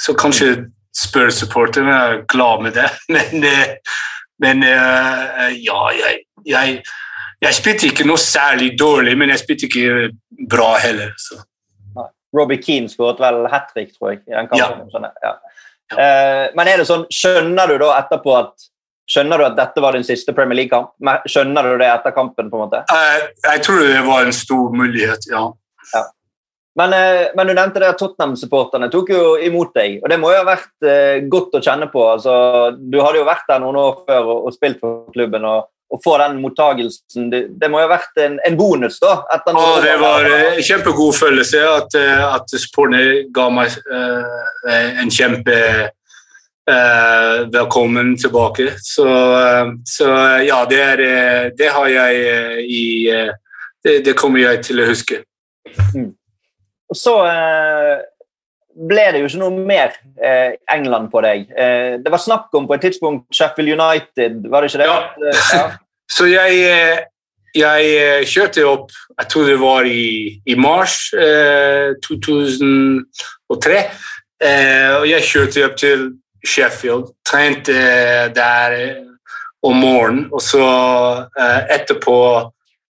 Så kanskje spør supporterne er glad med det, men, men ja, jeg, jeg, jeg, spilte ikke noe særlig dårlig, men jeg spilte ikke bra heller. Så. Robbie Keane skåret vel hat trick, tror jeg. i den kampen. Ja. Sånn, ja. Ja. men er det sånn, skjønner du da etterpå at Skjønner du at dette var din siste Premier League-kamp? Skjønner du det etter kampen? på en måte? Jeg, jeg tror det var en stor mulighet, ja. ja. Men, eh, men, du nevnte det at Tottenham-supporterne tok jo imot deg. og Det må jo ha vært eh, godt å kjenne på. Altså, du hadde jo vært der noen år før og, og spilt for klubben. og, å få den mottagelsen. Det, det, må jo ha vært en, en bonus, da? Ja, det var en kjempegod følelse at, at sporene ga meg uh, en kjempe uh, velkommen tilbake. Så, uh, så, ja, det, er, det har jeg i det, det, kommer jeg til å huske. Mm. Og så ble det jo ikke noe mer eh, England på deg. Eh, det var snakk om på et tidspunkt Sheffield United, var det ikke det? Ja. Eh, ja. Så jeg, eh, jeg, eh, kjørte opp Jeg tror det var i, i mars eh, 2003. og jeg kjørte opp til Sheffield, trente der om morgenen, og så etterpå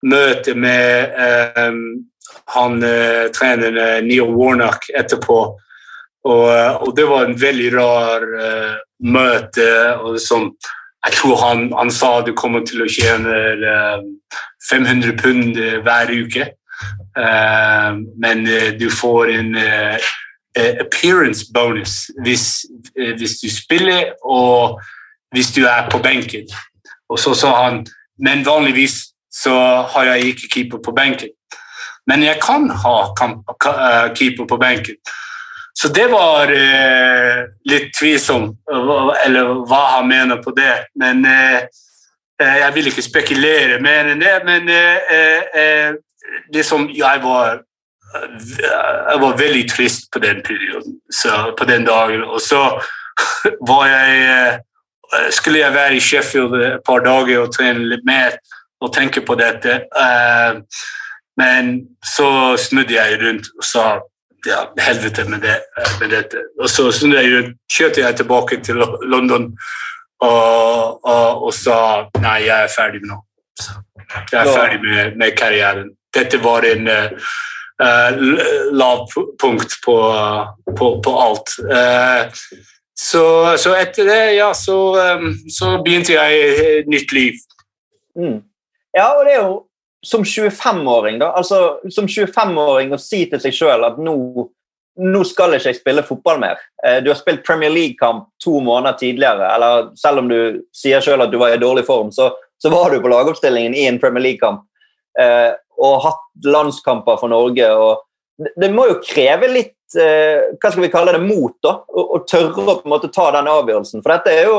møte med han treneren Neil Warnock etterpå. Og, eh, og, det var en veldig rar møte. og som jeg tror han, han, sa du kommer til å tjene uh, 500 pund hver uke. Uh, men du får en appearance bonus hvis, hvis, du spiller og hvis du er på benken. Og så sa han men vanligvis så har jeg ikke keeper på benken. Men jeg kan ha keeper på benken. Så det var eh, litt tvilsomt, eller hva han mener på det. Men eh, eh, jeg vil ikke spekulere mer enn det. Men eh, liksom, jeg var jeg var veldig trist på den perioden, så, på den dagen. Og så var jeg skulle jeg være i Sheffield et par dager og trene litt mer og tenke på dette. men så snudde jeg rundt og sa ja, helvete med, det, med dette. Og så jeg, kjørte jeg tilbake til London og, og, og, sa nei, jeg er ferdig nå. Jeg er ferdig med, med karrieren. Dette var en uh, lavpunkt på, på, på alt. Uh, så, så, etter det, ja, så, um, så begynte jeg et nytt liv. Mm. Ja, og det er jo som 25-åring da, altså som 25-åring å si til seg sjøl at nå, nå, skal ikke jeg spille fotball mer. Eh, du har spilt Premier League-kamp to måneder tidligere. eller Selv om du sier sjøl at du var i dårlig form, så, så var du på lagoppstillingen i en Premier League-kamp. Eh, og hatt landskamper for Norge. Det, må jo kreve litt eh, hva skal vi kalle det, mot da, å, tørre å på en måte ta den avgjørelsen. For dette er jo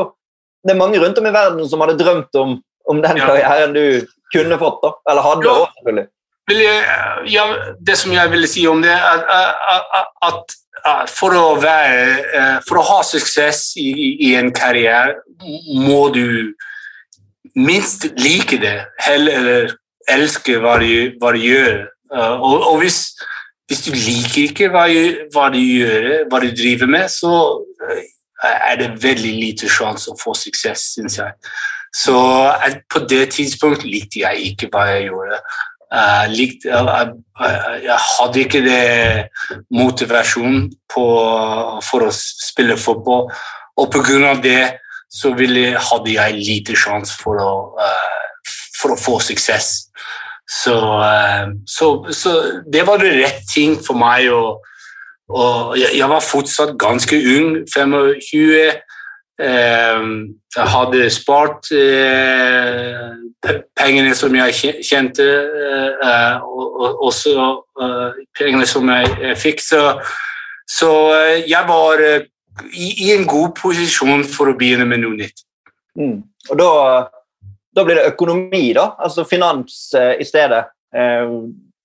det er mange rundt om i verden som hadde drømt om, om den karrieren du kunne fått, da? Eller hadde òg, selvfølgelig. ja, det som jeg ville si om det, er at, at for å, være, eh, for å ha suksess i, i, en karriere må du minst like det, eller elske hva du, hva du gjør. Eh, og, og hvis, hvis, du liker ikke hva, hva, du gjør, hva du driver med, så eh, er det veldig lite sjanse å få suksess, syns jeg. Så på det tidspunktet likte jeg ikke hva jeg gjorde. Jeg, likte, jeg, jeg hadde ikke det motivasjon på, for å spille fotball. Og pga. det så ville, hadde jeg lite sjanse for, for, å få suksess. Så, så, så, det var det rett ting for meg. Og, og jeg, jeg, var fortsatt ganske ung, 25. Ehm, jeg hadde spart eh, pengene som jeg kjente, eh, og også eh, pengene som jeg fikk. Så, jeg var i en god posisjon for å begynne med noe nytt. Mm. Og da, da, blir det økonomi, da? Altså finans i stedet?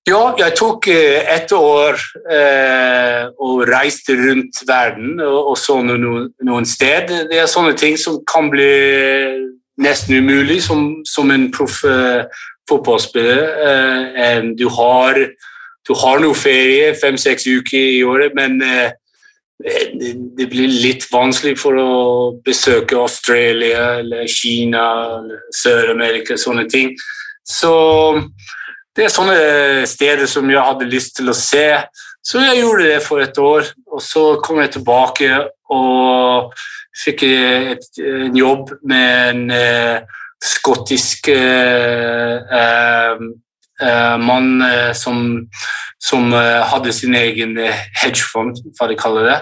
Ja, jeg tok eh, ett år eh, og reiste rundt verden og, og så noen, noen sted. Det er sånne ting som kan bli nesten umulig som, som en proff eh, fotballspiller. Eh, du, har, du, har, noe ferie, fem-seks uker i året, men eh, det, blir litt vanskelig for å besøke Australia eller Kina eller Sør-Amerika, sånne ting. Så det er sånne steder som jeg hadde lyst til å se. Så jeg gjorde det for et år, og så kom jeg tilbake og fikk et, en jobb med en eh, skottisk eh, eh, mann som, som hadde sin egen hedgefond, hva de kaller det.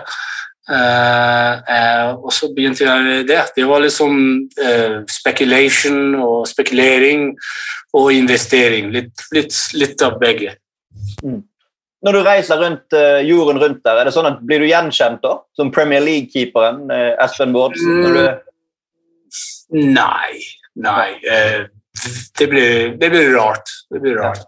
Uh, og så begynte jeg det. Det var liksom uh, speculation og spekulering og investering. Litt, litt, litt av begge. Mm. Når du reiser rundt uh, jorden rundt der, er det sånn at blir du gjenkjent da? Som Premier League-keeperen Espen Bårdsen? Mm. Nei. Nei. det, blir, det blir rart. Det blir rart.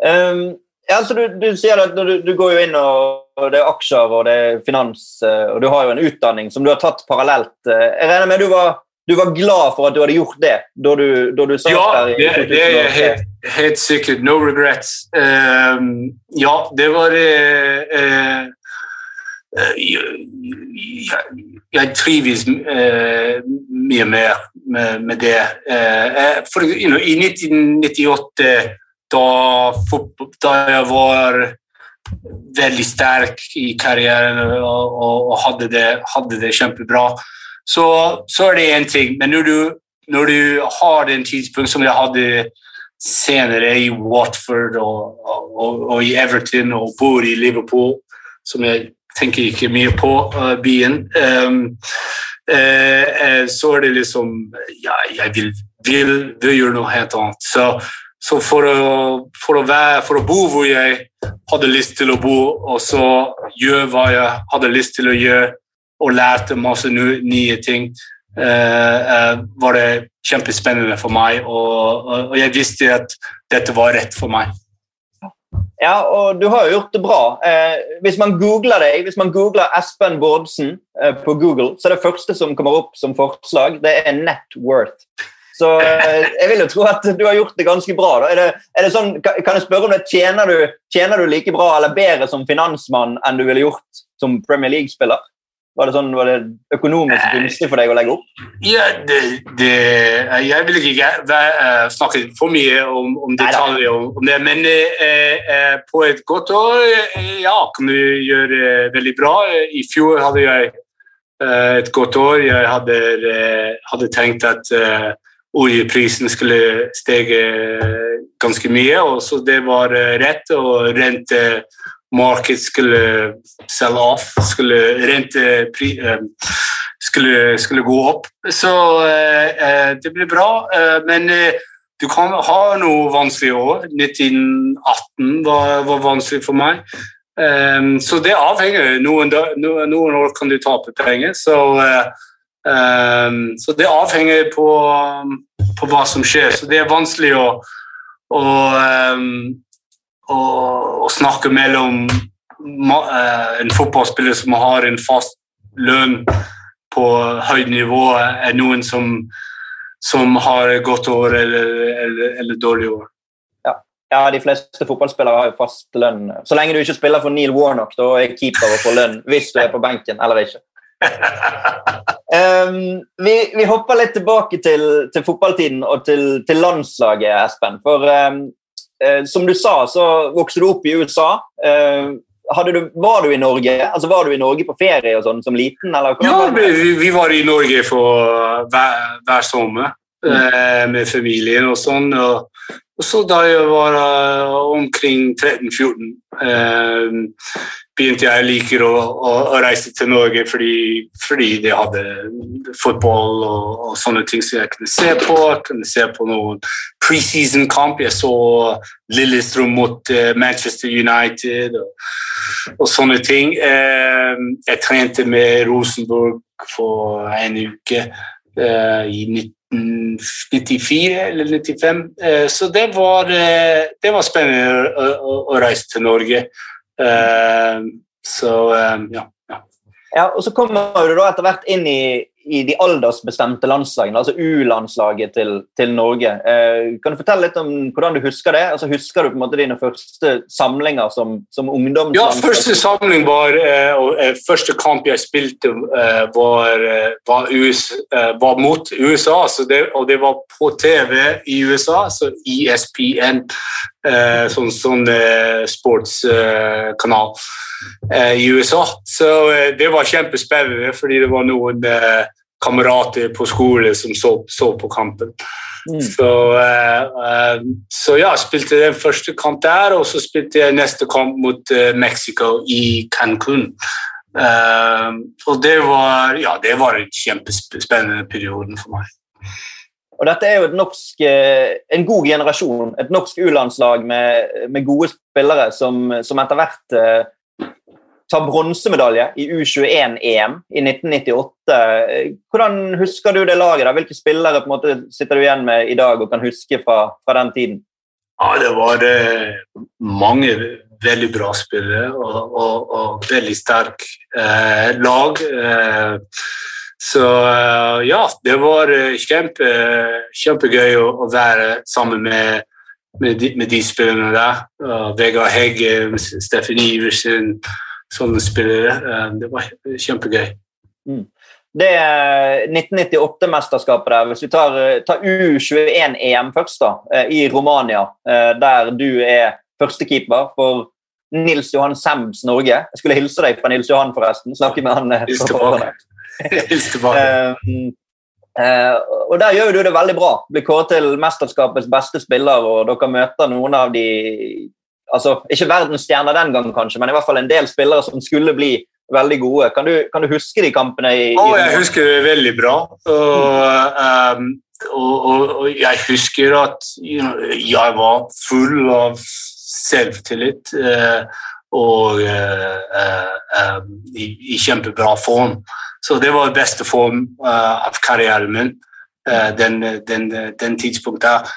Um, ja, altså du, du, sier at du, du, går jo inn og det er aksjer og det er finans, og du har jo en utdanning som du har tatt parallelt. Jeg regner med du var du var glad for at du hadde gjort det da du, da du satt ja, der? Ja, det, det, er helt, helt, sikkert. No regrets. Um, ja, det var uh, uh, jeg, jeg trives uh, mye mer med, med det. for you know, I 1998, da, da jeg var veldig sterk i karrieren og, og hadde, det, hadde det kjempebra så, så er det én ting. Men når du, når du har den tidspunkt som jeg hadde senere i Watford og, og, og, i Everton og bor i Liverpool, som jeg tenker ikke mye på, uh, byen um, uh, uh, Så er det liksom Ja, jeg vil, vil, vil gjøre noe helt annet. Så, så for, å, for, å være, for, å, bo hvor jeg hadde lyst til å bo, og så gjøre hva jeg hadde lyst til å gjøre, og lærte masse nye ting. eh, var det kjempespennende for meg, og, og, jeg visste at dette var rett for meg. Ja, og du har jo gjort det bra. Eh, hvis man googler deg, hvis man googler Espen Bårdsen eh, på Google, så er det første som kommer opp som forslag, det er net worth. Så eh, jeg vil jo tro at du har gjort det ganske bra. Er det, er det sånn, kan jeg spørre om det, tjener du, tjener du like bra eller bedre som finansmann enn du ville gjort som Premier League-spiller? Var det, sånn, var det økonomisk gunstig for deg å legge opp? Ja, det, det, Jeg vil ikke uh, snakke for mye om, om detaljer om, om, det, men eh, på et godt år ja, kan du gjøre veldig bra. I fjor hadde jeg et godt år. Jeg hadde, hadde tenkt at oljeprisen skulle stege ganske mye, og så det var rett. Og rentemarkedet skulle sell off, skulle rente eh, skulle, skulle, gå opp. Så eh, eh, det blir bra. men du kan ha noe vanskelig år. 1918 var, var vanskelig for meg. Um, så det avhenger. Noen, noen, år kan du tape penger. Så, uh, um, så det avhenger på, på, hva som skjer. Så det er vanskelig å, å um, å, snakke mellom eh, en fotballspiller som har en fast lønn på høyt nivå, er noen som, som har godt år eller, eller, eller dårlig år. Ja. ja. de fleste fotballspillere har jo fast lønn. Så lenge du ikke spiller for Neil Warnock, da er keeper og får lønn hvis du er på benken eller ikke. Um, vi, vi, hopper litt tilbake til, til fotballtiden og til, til, landslaget, Espen. For um, uh, som du sa, så vokste du opp i USA. Eh, du, var du i Norge Altså var du i Norge på ferie og sånn som liten? Eller? Ja, vi, vi, var i Norge for hver, hver sommer mm. eh, med familien og sånn. Og, og, så da jeg var uh, omkring 13-14 eh, begynte jeg liker å, å, å, reise til Norge fordi, fordi de hadde fotball og, og, sånne ting som jeg kunne se på. Jeg kunne se på noen preseason-kamp. Jeg så Lillestrøm mot uh, Manchester United og, og, sånne ting. Uh, jeg trente med Rosenborg for en uke uh, i 1994 eller 95. så det var, det var spennende å, å reise til Norge. Uh, så ja. ja. Ja, og Så kommer du da etter hvert inn i, i de aldersbestemte landslagene, altså U-landslaget til, til, Norge. Eh, kan du fortelle litt om hvordan du husker det? Altså, husker du på en måte dine første samlinger som, som ungdom? Ja, første samling var eh, og eh, første kamp jeg spilte, eh, var, eh, var, US, eh, var, mot USA. Det, og det var på TV i USA, så ESPN, sånn, sånn sportskanal. I USA. Så det var kjempespennende, fordi det var noen eh, kamerater på skole som så, så på kampen. Mm. Så, så, ja, spilte den første kamp der, og så spilte jeg neste kamp mot Mexico i Cancún. og det var, ja, det var en kjempespennende periode for meg. Og dette er jo norsk, en god generasjon, et norsk U-landslag med, med, gode spillere som, som etter hvert ta bronsemedalje i U21-EM i 1998. Hvordan husker du det laget? da? Hvilke spillere måte sitter du igjen med i dag og kan huske fra, fra den tiden? Ja, Det var eh, mange veldig bra spillere og, og, og veldig sterk eh, lag. Eh, så eh, ja, det var eh, kjempe, kjempegøy å, å være sammen med, med, de, med de spillerne der. Uh, Vegard Hegge, Steffen Iversen sånne spillere. Eh, det var kjempegøy. Mm. Det 1998-mesterskapet der, hvis vi tar, tar U21-EM først, da, eh, i Romania, eh, der du er førstekeeper for Nils Johan Sems Norge. Jeg skulle hilse deg fra Nils Johan, forresten. Snakke med han. Hils tilbake. Hils tilbake. Uh, og Der gjør du det veldig bra. Blir kåret til mesterskapets beste spiller, og dere møter noen av de altså, Ikke verdensstjerner den gangen, kanskje, men i hvert fall en del spillere som skulle bli veldig gode. Kan du, kan du huske de kampene? i, oh, Jeg husker det veldig bra. Og, um, og, og, og jeg husker at you know, jeg var full av selvtillit uh, og uh, uh, i, i, kjempebra form. Så det var beste form av karrieren min den, den, den tidspunktet.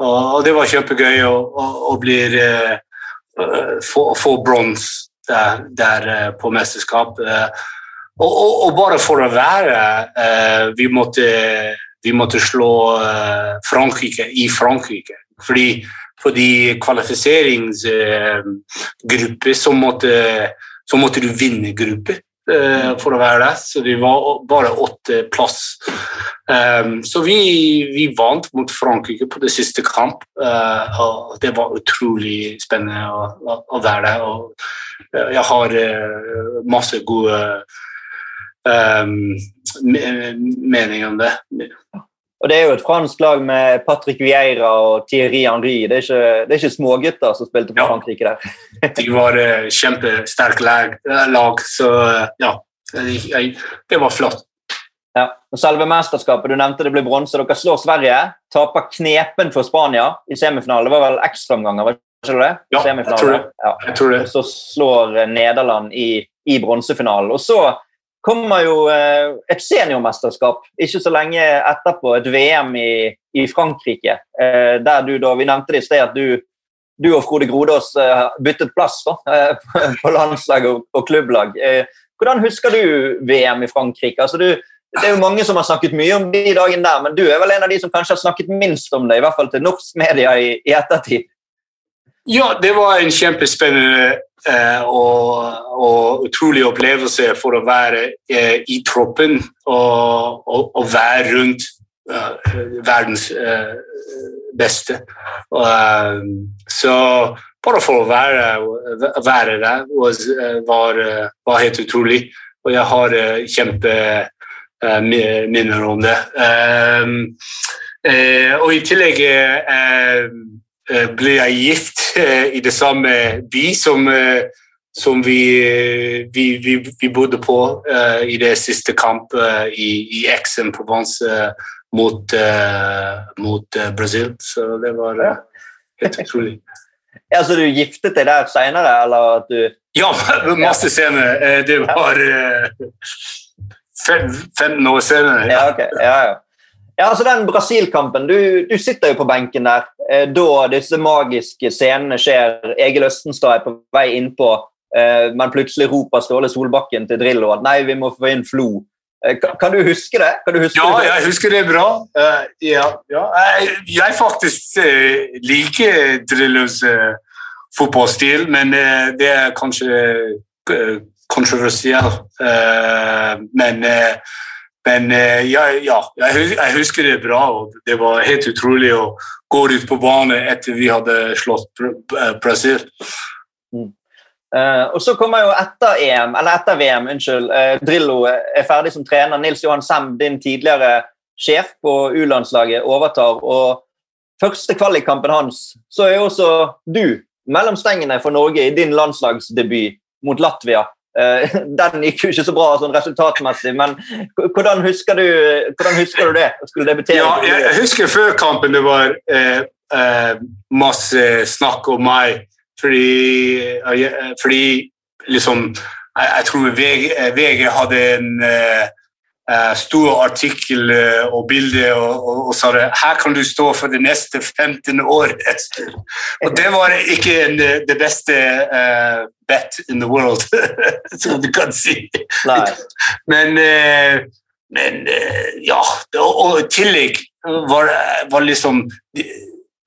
Og, det var kjempegøy å, å, å bli Eh, få, få brons der, der, eh, på mesterskap. Eh, og, og, og, bare for å være Vi måtte, vi måtte slå Frankrike i Frankrike. Fordi på de kvalifiseringsgrupper så måtte, så måtte du vinne grupper. Eh, for å være der. Så vi var bare åtte plass. Um, så vi, vi, vant mot Frankrike på det siste kamp. Uh, og det var utrolig spennende å, å, være der. Og jeg har masse gode meninger om det. Og Det er jo et fransk lag med Patrick Vieira og Thierry Henry. Det er ikke, det er ikke smågutter som spilte for ja. Frankrike der. de var uh, kjempesterke lag, eh, lag, så uh, ja. Det var flott. Ja. Og selve mesterskapet, du nevnte det ble bronse. Dere slår Sverige. Taper knepen for Spania i semifinalen. Det var vel ekstraomganger, var ikke det? Ja, jeg tror det. Ja. Jeg tror det. Og så slår Nederland i, i bronsefinalen. Og så kommer jo eh, et seniormesterskap ikke så lenge etterpå, et VM i, i Frankrike. Eh, der du da, Vi nevnte det i sted at du, du og Frode Grodås eh, byttet plass da, på landslag og, og klubblag. Hvordan husker du VM i Frankrike? Altså, du, det er jo Mange som har snakket mye om de dagene der, men du er vel en av de som kanskje har snakket minst om det, i hvert fall til norsk media i, i ettertid? Ja, det var en kjempespennende eh, og, og, utrolig opplevelse for å være eh, i troppen og, og, og være rundt uh, verdens beste. Så bare for å være, være der var, var, helt utrolig. Og jeg har kjempeminner om det. og i tillegg Eh, ble jeg gift eh, i det samme by som, eh, som vi, vi, vi, vi, bodde på i det siste kamp i, i Aix-en-Provence mot, mot Brasil. Så det var helt utrolig. Ja, Så du giftet deg der seinere, eller at du Ja, masse senere. Det var 15 år senere. Ja, okay. ja, ja. Ja, altså den Brasil-kampen. Du, du, sitter jo på benken der eh, da disse magiske scenene skjer. Egil Østenstad er på vei innpå, eh, men plutselig roper Ståle Solbakken til Drillo at nei, vi må få inn Flo. Eh, kan, du huske det? Du huske ja, det jeg husker det bra. Ja, ja. Jeg, faktisk liker Drillos fotballstil, men det er kanskje kontroversielt. men men eh, ja, ja, jeg husker det bra. og Det var helt utrolig å gå ut på banen etter vi hadde slått eh, Brasil. Mm. Uh, og Så kommer jo etter EM, eller etter VM, unnskyld, uh, Drillo er ferdig som trener. Nils Johan Sem, din tidligere sjef på U-landslaget, overtar. og Første kvalikkampen hans, så er jo også du mellom stengene for Norge i din landslagsdebut mot Latvia. Uh, den gikk jo ikke så bra sånn resultatmessig, men hvordan husker du, hvordan husker du det? Ja, jeg husker før kampen det var eh, eh, masse snakk om meg fordi, fordi liksom jeg, jeg, tror VG, VG hadde en uh, stor artikkel uh, og bilder og, og, og, sa det her kan du stå for det neste 15 året. og det var ikke en, det beste uh, bet in the world, som du kan si. men, men ja Og i tillegg var, var liksom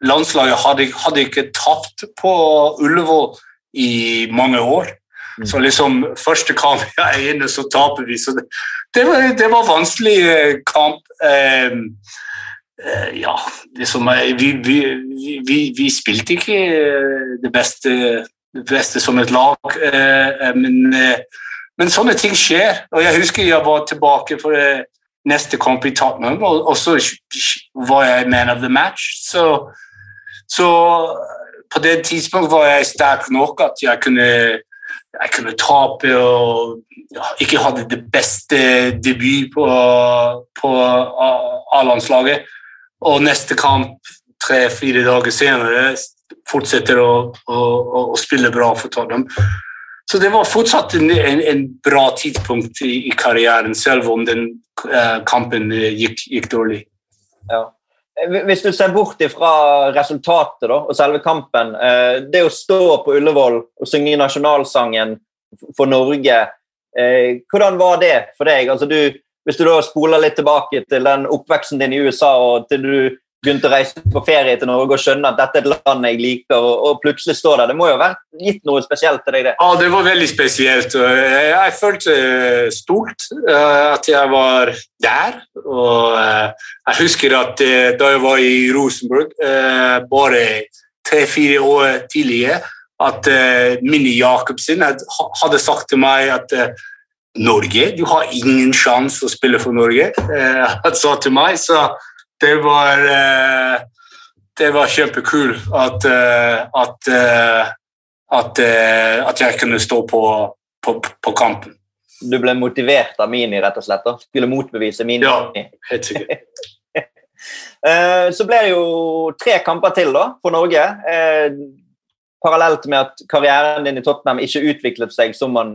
Landslaget hadde, hadde ikke tapt på Ullevål i mange år. Mm. Så liksom første kamp jeg er inne, så taper vi. Så det, det, var, det var vanskelig eh, kamp. Eh, eh, ja, liksom vi, vi, vi, vi, spilte ikke eh, det beste, det beste som et lag, eh, men, eh, men, sånne ting skjer. Og jeg husker jeg var tilbake for neste kamp i Tottenham, og, og så var jeg man of the match. Så, så på det tidspunktet var jeg sterk nok at jeg kunne jeg kunne tape og ikke hadde det beste debut på, på A-landslaget. Og neste kamp tre-fire dager senere fortsetter å, å, å, spille bra for Tottenham. Så det var fortsatt en, en, en bra tidspunkt i, i, karrieren, selv om den uh, kampen gikk, gikk dårlig. Ja. Hvis du ser bort fra resultatet da, og selve kampen eh, Det å stå på Ullevål og synge nasjonalsangen for Norge, eh, hvordan var det for deg? Altså du, hvis du da spoler litt tilbake til den oppveksten din i USA og til du begynte å reise på ferie til Norge og skjønne at dette er et land jeg liker, og, og plutselig står der. Det må jo ha vært gitt noe spesielt til deg, det? Ja, det var veldig spesielt. Jeg, følte stolt uh, at jeg var der. Og uh, jeg husker at uh, da jeg var i Rosenborg, bare tre-fire år tidligere, at Minni Jacobsen hadde sagt til meg at Norge, du har ingen sjanse å spille for Norge. Han sa til meg, så det var eh, Det var kjempekult at, eh, at, eh, at, at, jeg kunne stå på, på, på, kampen. Du ble motivert av Mini, rett og slett? da? Skulle motbevise Mini? Ja, helt sikkert. Så ble det jo tre kamper til da, for Norge. Parallelt med at karrieren din i Tottenham ikke utviklet seg som man,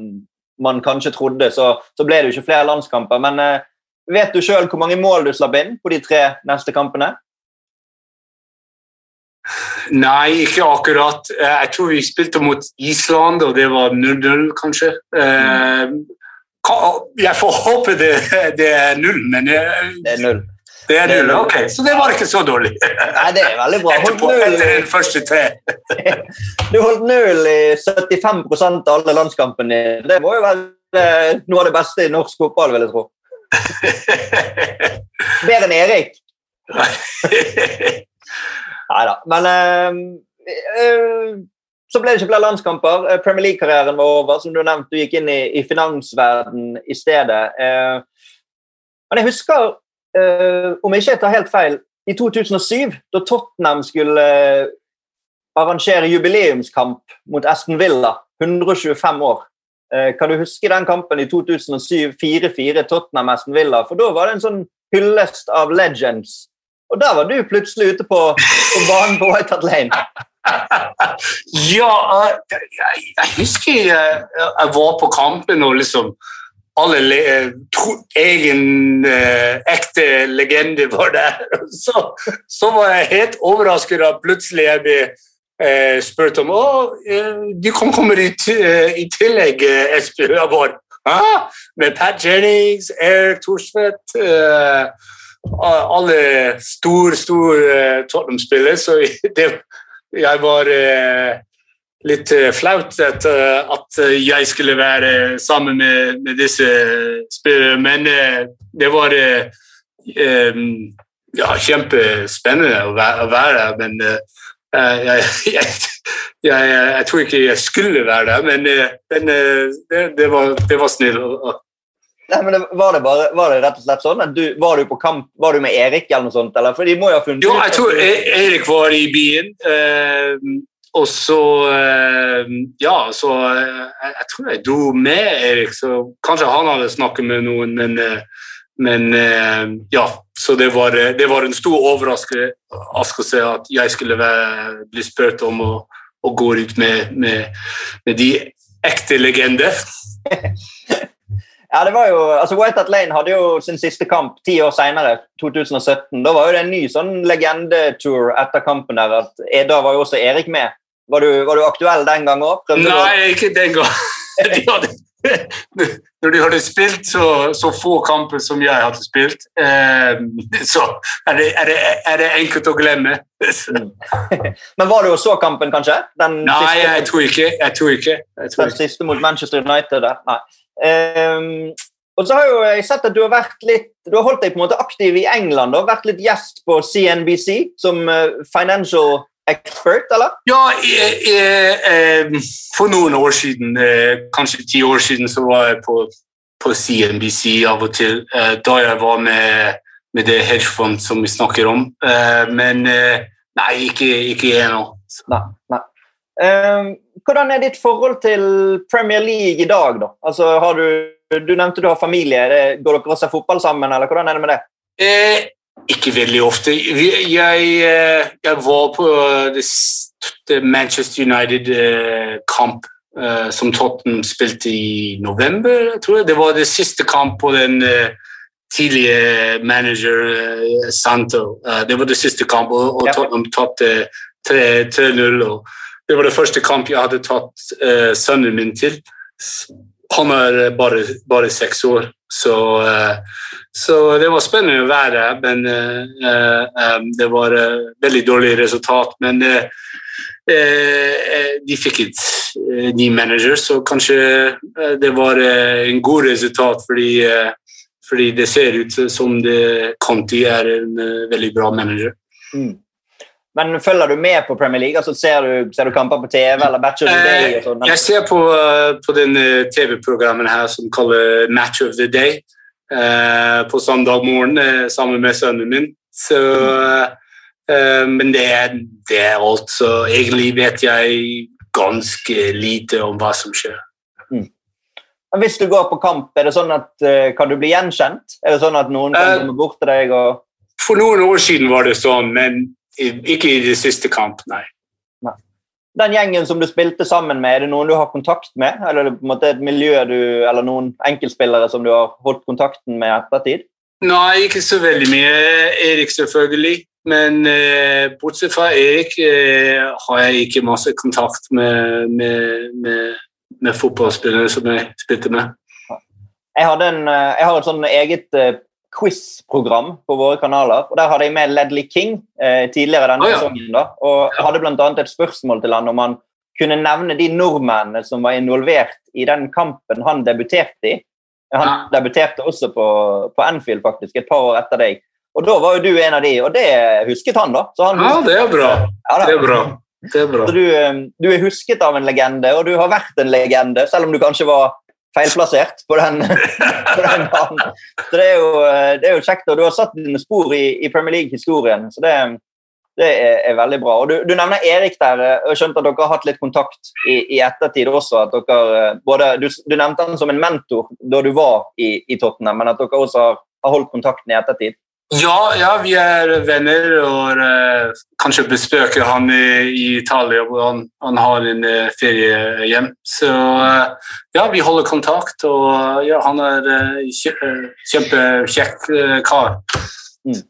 man kanskje trodde, så, så, ble det jo ikke flere landskamper. Men Vet du sjøl hvor mange mål du slapp inn på de tre neste kampene? Nei, ikke akkurat. Eh, jeg tror vi spilte mot Island, og det var 0-0, kanskje. Mm. Jeg får håpe det, det er null, men jeg, Det er null. Det er null, ok. Så det var ikke så dårlig. Nei, det er veldig bra. Etterpå, etter den første tre. du holdt null i 75% av alle landskampene. Det må jo være eh, noe av det beste i norsk fotball, vil jeg tro. Bedre enn Erik? Nei da. Men uh, uh, så ble det ikke flere landskamper. Uh, Premier League-karrieren var over. Som du nevnte, du gikk inn i, i finansverden i stedet. men jeg husker, om jeg ikke tar helt feil, i 2007, da Tottenham skulle arrangere jubileumskamp mot Aston Villa, 125 år. Eh, kan du huske den kampen i 2007, 4-4 Tottenham-Aston Villa? For da var det en sånn hyllest av legends. Og der var du plutselig ute på, på banen på White Hat Lane. ja, jeg, jeg husker jeg, jeg, var på kampen og liksom alle le, to, egen eh, ekte legende var der. Så, så var jeg helt overrasket da plutselig jeg ble eh, spurte om å, eh, de kan komme i, eh, i tillegg, eh, Espen. Jeg? Med Pat Jennings, Eric Thorsvedt eh, Alle stor, stor eh, Tottenham-spillere. Så det, jeg var eh, litt flaut at, at, jeg skulle være sammen med, med disse spillerne, men det var ja, kjempespennende å være her. Men jeg, jeg, jeg, jeg, tror ikke jeg skulle være der, men, eh, men eh, det, det, var, det var snill. Nei, men var, det bare, var det rett og slett sånn? Du, var du på kamp, var du med Erik eller noe sånt? Eller? For de må jo ha funnet Jo, jeg tror e- Erik var i byen. Eh, og så Ja, så jeg, tror jeg dro med Erik, så kanskje han hadde snakket med noen, men, men ja. Så det var, det var en stor overraskelse at jeg skulle være, bli spurt om å, å gå ut med, med, med de ekte legender. Ja, det var jo, altså White Hat Lane hadde jo sin siste kamp ti år senere, 2017. Da var jo det en ny sånn legendetour etter kampen der. at eh, Da var jo også Erik med. Var du, var du aktuell den gang òg? Nei, ikke den gang. De hadde, når de hadde spilt så, så, få kamper som jeg hadde spilt, eh, så er det, er, det, er det, enkelt å glemme. Mm. Men var det og så kampen, kanskje? Den Nei, siste, jeg tror ikke. Jeg tror ikke. Jeg tror den ikke. siste mot Manchester United? Nei. Um, og så har jo jeg sett at du har vært litt, du har holdt deg på en måte aktiv i England. og vært litt gjest på CNBC som uh, financial expert, eller? Ja, jeg, jeg, eh, for noen år siden, eh, kanskje ti år siden, så var jeg på, på CNBC av og til. Da jeg var med, med det hedgefond som vi snakker om. Men nei, ikke, ikke ennå. Nei, nei. Um, hvordan er ditt forhold til Premier League i dag, da? Altså, har du, du nevnte du har familie. Går dere og ser fotball sammen, eller hvordan er det med det? Eh, ikke veldig ofte. Jeg, eh, jeg var på det, det Manchester United-kamp eh, som Tottenham spilte i november. jeg tror Det var det siste kamp på den tidlige manager Santo. det var det siste kamp, og, Tottenham tapte 3-0. Det var det første kamp jeg hadde tatt sønnen min til. Han er bare, bare seks år, så, uh, så, det var spennende å være. Men uh, um, det var veldig dårlig resultat. Men de fikk et ny manager, så kanskje det var en god resultat fordi, fordi det ser ut som det Conti er en veldig bra manager. Mm. Men følger du med på Premier League? Altså, ser, du, ser du kamper på TV eller Match of the Day? og sånt? Jeg ser på, uh, på den TV-programmen her som kaller Match of the Day på søndag morgen sammen med sønnen min. Så, men det er, det er alt, så egentlig vet jeg ganske lite om hva som skjer. Mm. Hvis du går på kamp, er det sånn at, kan du bli gjenkjent? Er det sånn at noen kan komme bort til deg? og... For noen år siden var det sånn, men ikke i de siste kamp, nei. Den gjengen som du spilte sammen med, er det noen du har kontakt med? Eller er på en måte et miljø du, eller noen enkeltspillere som du har holdt kontakten med ettertid? Nei, ikke så veldig mye. Erik, selvfølgelig. Men eh, bortsett fra Erik eh, har jeg ikke masse kontakt med, med, med, med fotballspillere som jeg spilte med. Jeg, en, eh, jeg har et sånn eget eh, quiz-program på våre kanaler. og Der hadde jeg med Ledley King eh, tidligere denne ah, ja. sesongen. da, og ja. hadde bl.a. et spørsmål til han om han kunne nevne de nordmennene som var involvert i den kampen han debuterte i. Han ja. debuterte også på, på Anfield faktisk, et par år etter deg. Og Da var jo du en av de, og det husket han, da. Han ja, det er bra. det er bra. Det er bra. Du, eh, du, er husket av en legende, og du har vært en legende, selv om du kanskje var feilplassert på den, på den banen. Så det er, jo, det er, jo, kjekt, og du har satt dine spor i, i Premier League-historien. så det, det er, er, veldig bra. Og du, du, nevner Erik der. og Jeg skjønte at dere har hatt litt kontakt i, i ettertid også. at dere, både, du, du, nevnte han som en mentor da du var i, i Tottenham, men at dere også har, har holdt kontakten i ettertid. Ja, ja, vi er venner og uh, kanskje besøker han i, i Italia, hvor han, han, har en uh, feriehjem. Så uh, ja, vi holder kontakt, og ja, han er uh, kjempekjekk kar. Mm.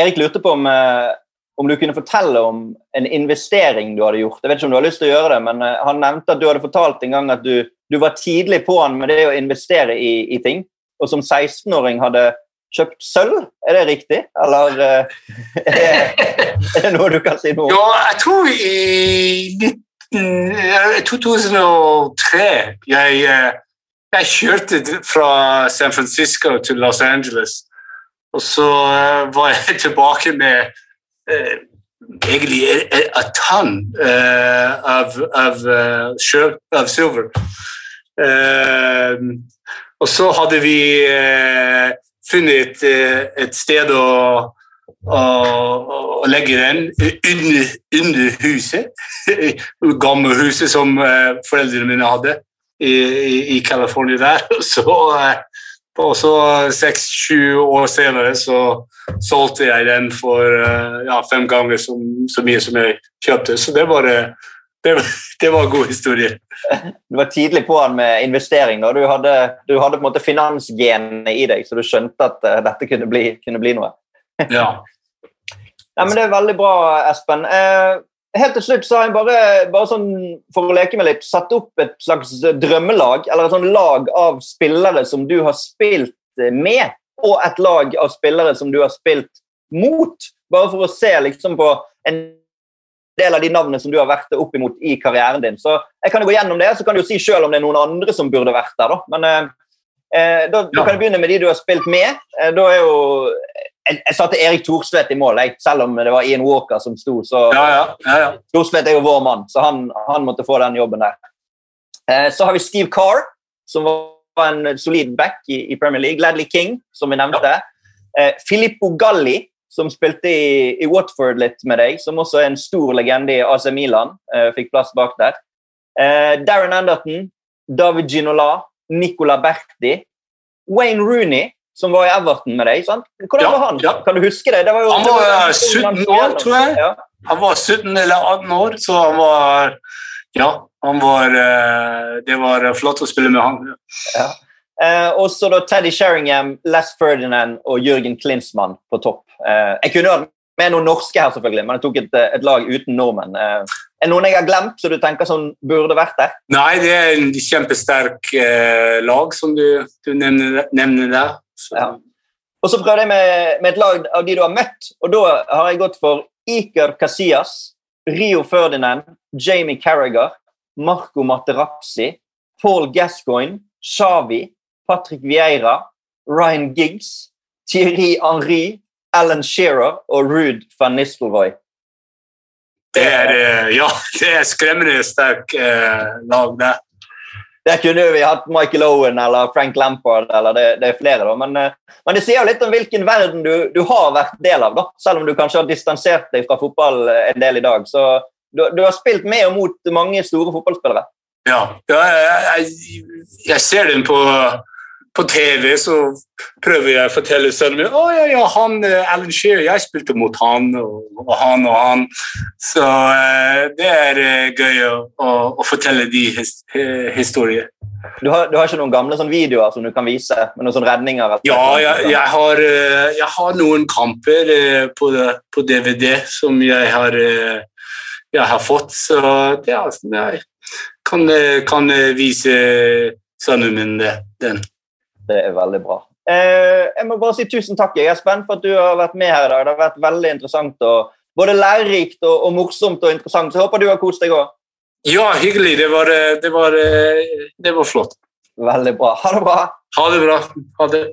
Erik lurte på om, om, du kunne fortelle om en investering du hadde gjort. Jeg vet ikke om du har lyst til å gjøre det, men Han nevnte at du hadde fortalt en gang at du, du var tidlig på han med det å investere i, i ting, og som 16-åring hadde kjøpt sølv. Er det riktig, eller uh, er, det, noe du kan si noe om? Ja, jeg tror i 2003 jeg, eh, jeg kjørte fra San Francisco til Los Angeles. Og så var jeg tilbake med uh, egentlig et tonn av, av, av, silver. og så hadde vi funnet et, eh, sted å, å, å legge den under, under huset. Gamle huset som uh, foreldrene mine hadde i, i, California der. Så, uh, og så seks-sju år senere så solgte jeg den for ja, fem ganger så, så, mye som jeg kjøpte. Så det var, det, det var en god historie. Du var tidlig på han med investering. og Du hadde, du hadde på en måte finansgenene i deg, så du skjønte at dette kunne bli, kunne bli noe. ja. Nei, men Det er veldig bra, Espen. Uh, helt til slutt så har jeg bare, bare sånn, for å leke med litt, satt opp et slags drømmelag, eller et sånn lag av spillere som du har spilt med, og et lag av spillere som du har spilt mot. Bare for å se liksom på en del av de navnene som du har vært opp imot i karrieren din. Så jeg kan jo gå gjennom det, så kan du jo si sjøl om det er noen andre som burde vært der. da. Men eh, eh da, ja. da, kan begynne med de du har spilt med. Eh, da er jo jeg, jeg satte Erik Thorstvedt i mål, jeg, selv om det var Ian Walker som sto. så ja, ja, ja, Thorstvedt er jo vår mann, så han, han måtte få den jobben der. Eh, så har vi Steve Carr, som var en solid back i, i Premier League. Gladley King, som vi nevnte. Eh, Filippo Galli, som spilte i, i, Watford litt med deg, som også er en stor legende i AC Milan. Eh, fikk plass bak der. Eh, Darren Anderton, David Ginola, Nicola Berti. Wayne Rooney, som var i Everton med deg. sant? Hvordan ja, var han? Ja. Kan du huske det? det var jo, han var, var 17 år, tror jeg. Ja. Han var 17 eller 18 år, så han var Ja, han var eh, Det var flott å spille med han. Ja. Eh, og så da Teddy Sheringham, Les Ferdinand og Jørgen Klinsmann på topp. Eh, jeg kunne hatt med noen norske her, selvfølgelig, men jeg tok et, et lag uten nordmenn. Eh, er det noen jeg har glemt som du tenker som burde vært der? Nei, det er en kjempesterk eh, lag som du, du nevner, nevner der. Ja. Og så prøvde jeg med, med, et lag av de du har møtt, og da har jeg gått for Iker Casillas, Rio Ferdinand, Jamie Carragher Marco Materazzi, Paul Gascoigne, Shawi, Patrick Vieira, Ryan Giggs, Thierry Henry, Alan Shearer og Rude van Nistelrooy. Det er, eh, ja, det er skremmende sterk eh, lag, det. Der kunne vi hatt Michael Owen eller Frank Lampard, eller det, det er flere. da, men, eh, men, det sier jo litt om hvilken verden du, du, har vært del av, da, selv om du kanskje har distansert deg fra fotball eh, en del i dag. Så du, du har spilt med og mot mange store fotballspillere. Ja, ja jeg, jeg, jeg ser den på på TV så prøver jeg å fortelle sønnen min å ja, ja, han, eh, Alan Shearer, jeg spilte mot han og, og han og han. Så uh, det er uh, gøy å, å, å, fortelle de his, historier. Du har, du har, ikke noen gamle sånn videoer som du kan vise? med noen sånne redninger? Ja, jeg, jeg, har, jeg, har, noen kamper på, på, DVD som jeg har, jeg har fått. Så det, altså, jeg kan, kan vise sønnen min den. Det er veldig bra. Eh, jeg må bare si tusen takk Espen, for at du har vært med her i dag. Det har vært veldig interessant og både lærerikt og, og morsomt og interessant. Så jeg håper du har kost deg òg. Ja, hyggelig. Det var, eh, det, var, eh, det var flott. Veldig bra. Ha det bra. Ha det bra. Ha det.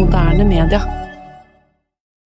Moderne media.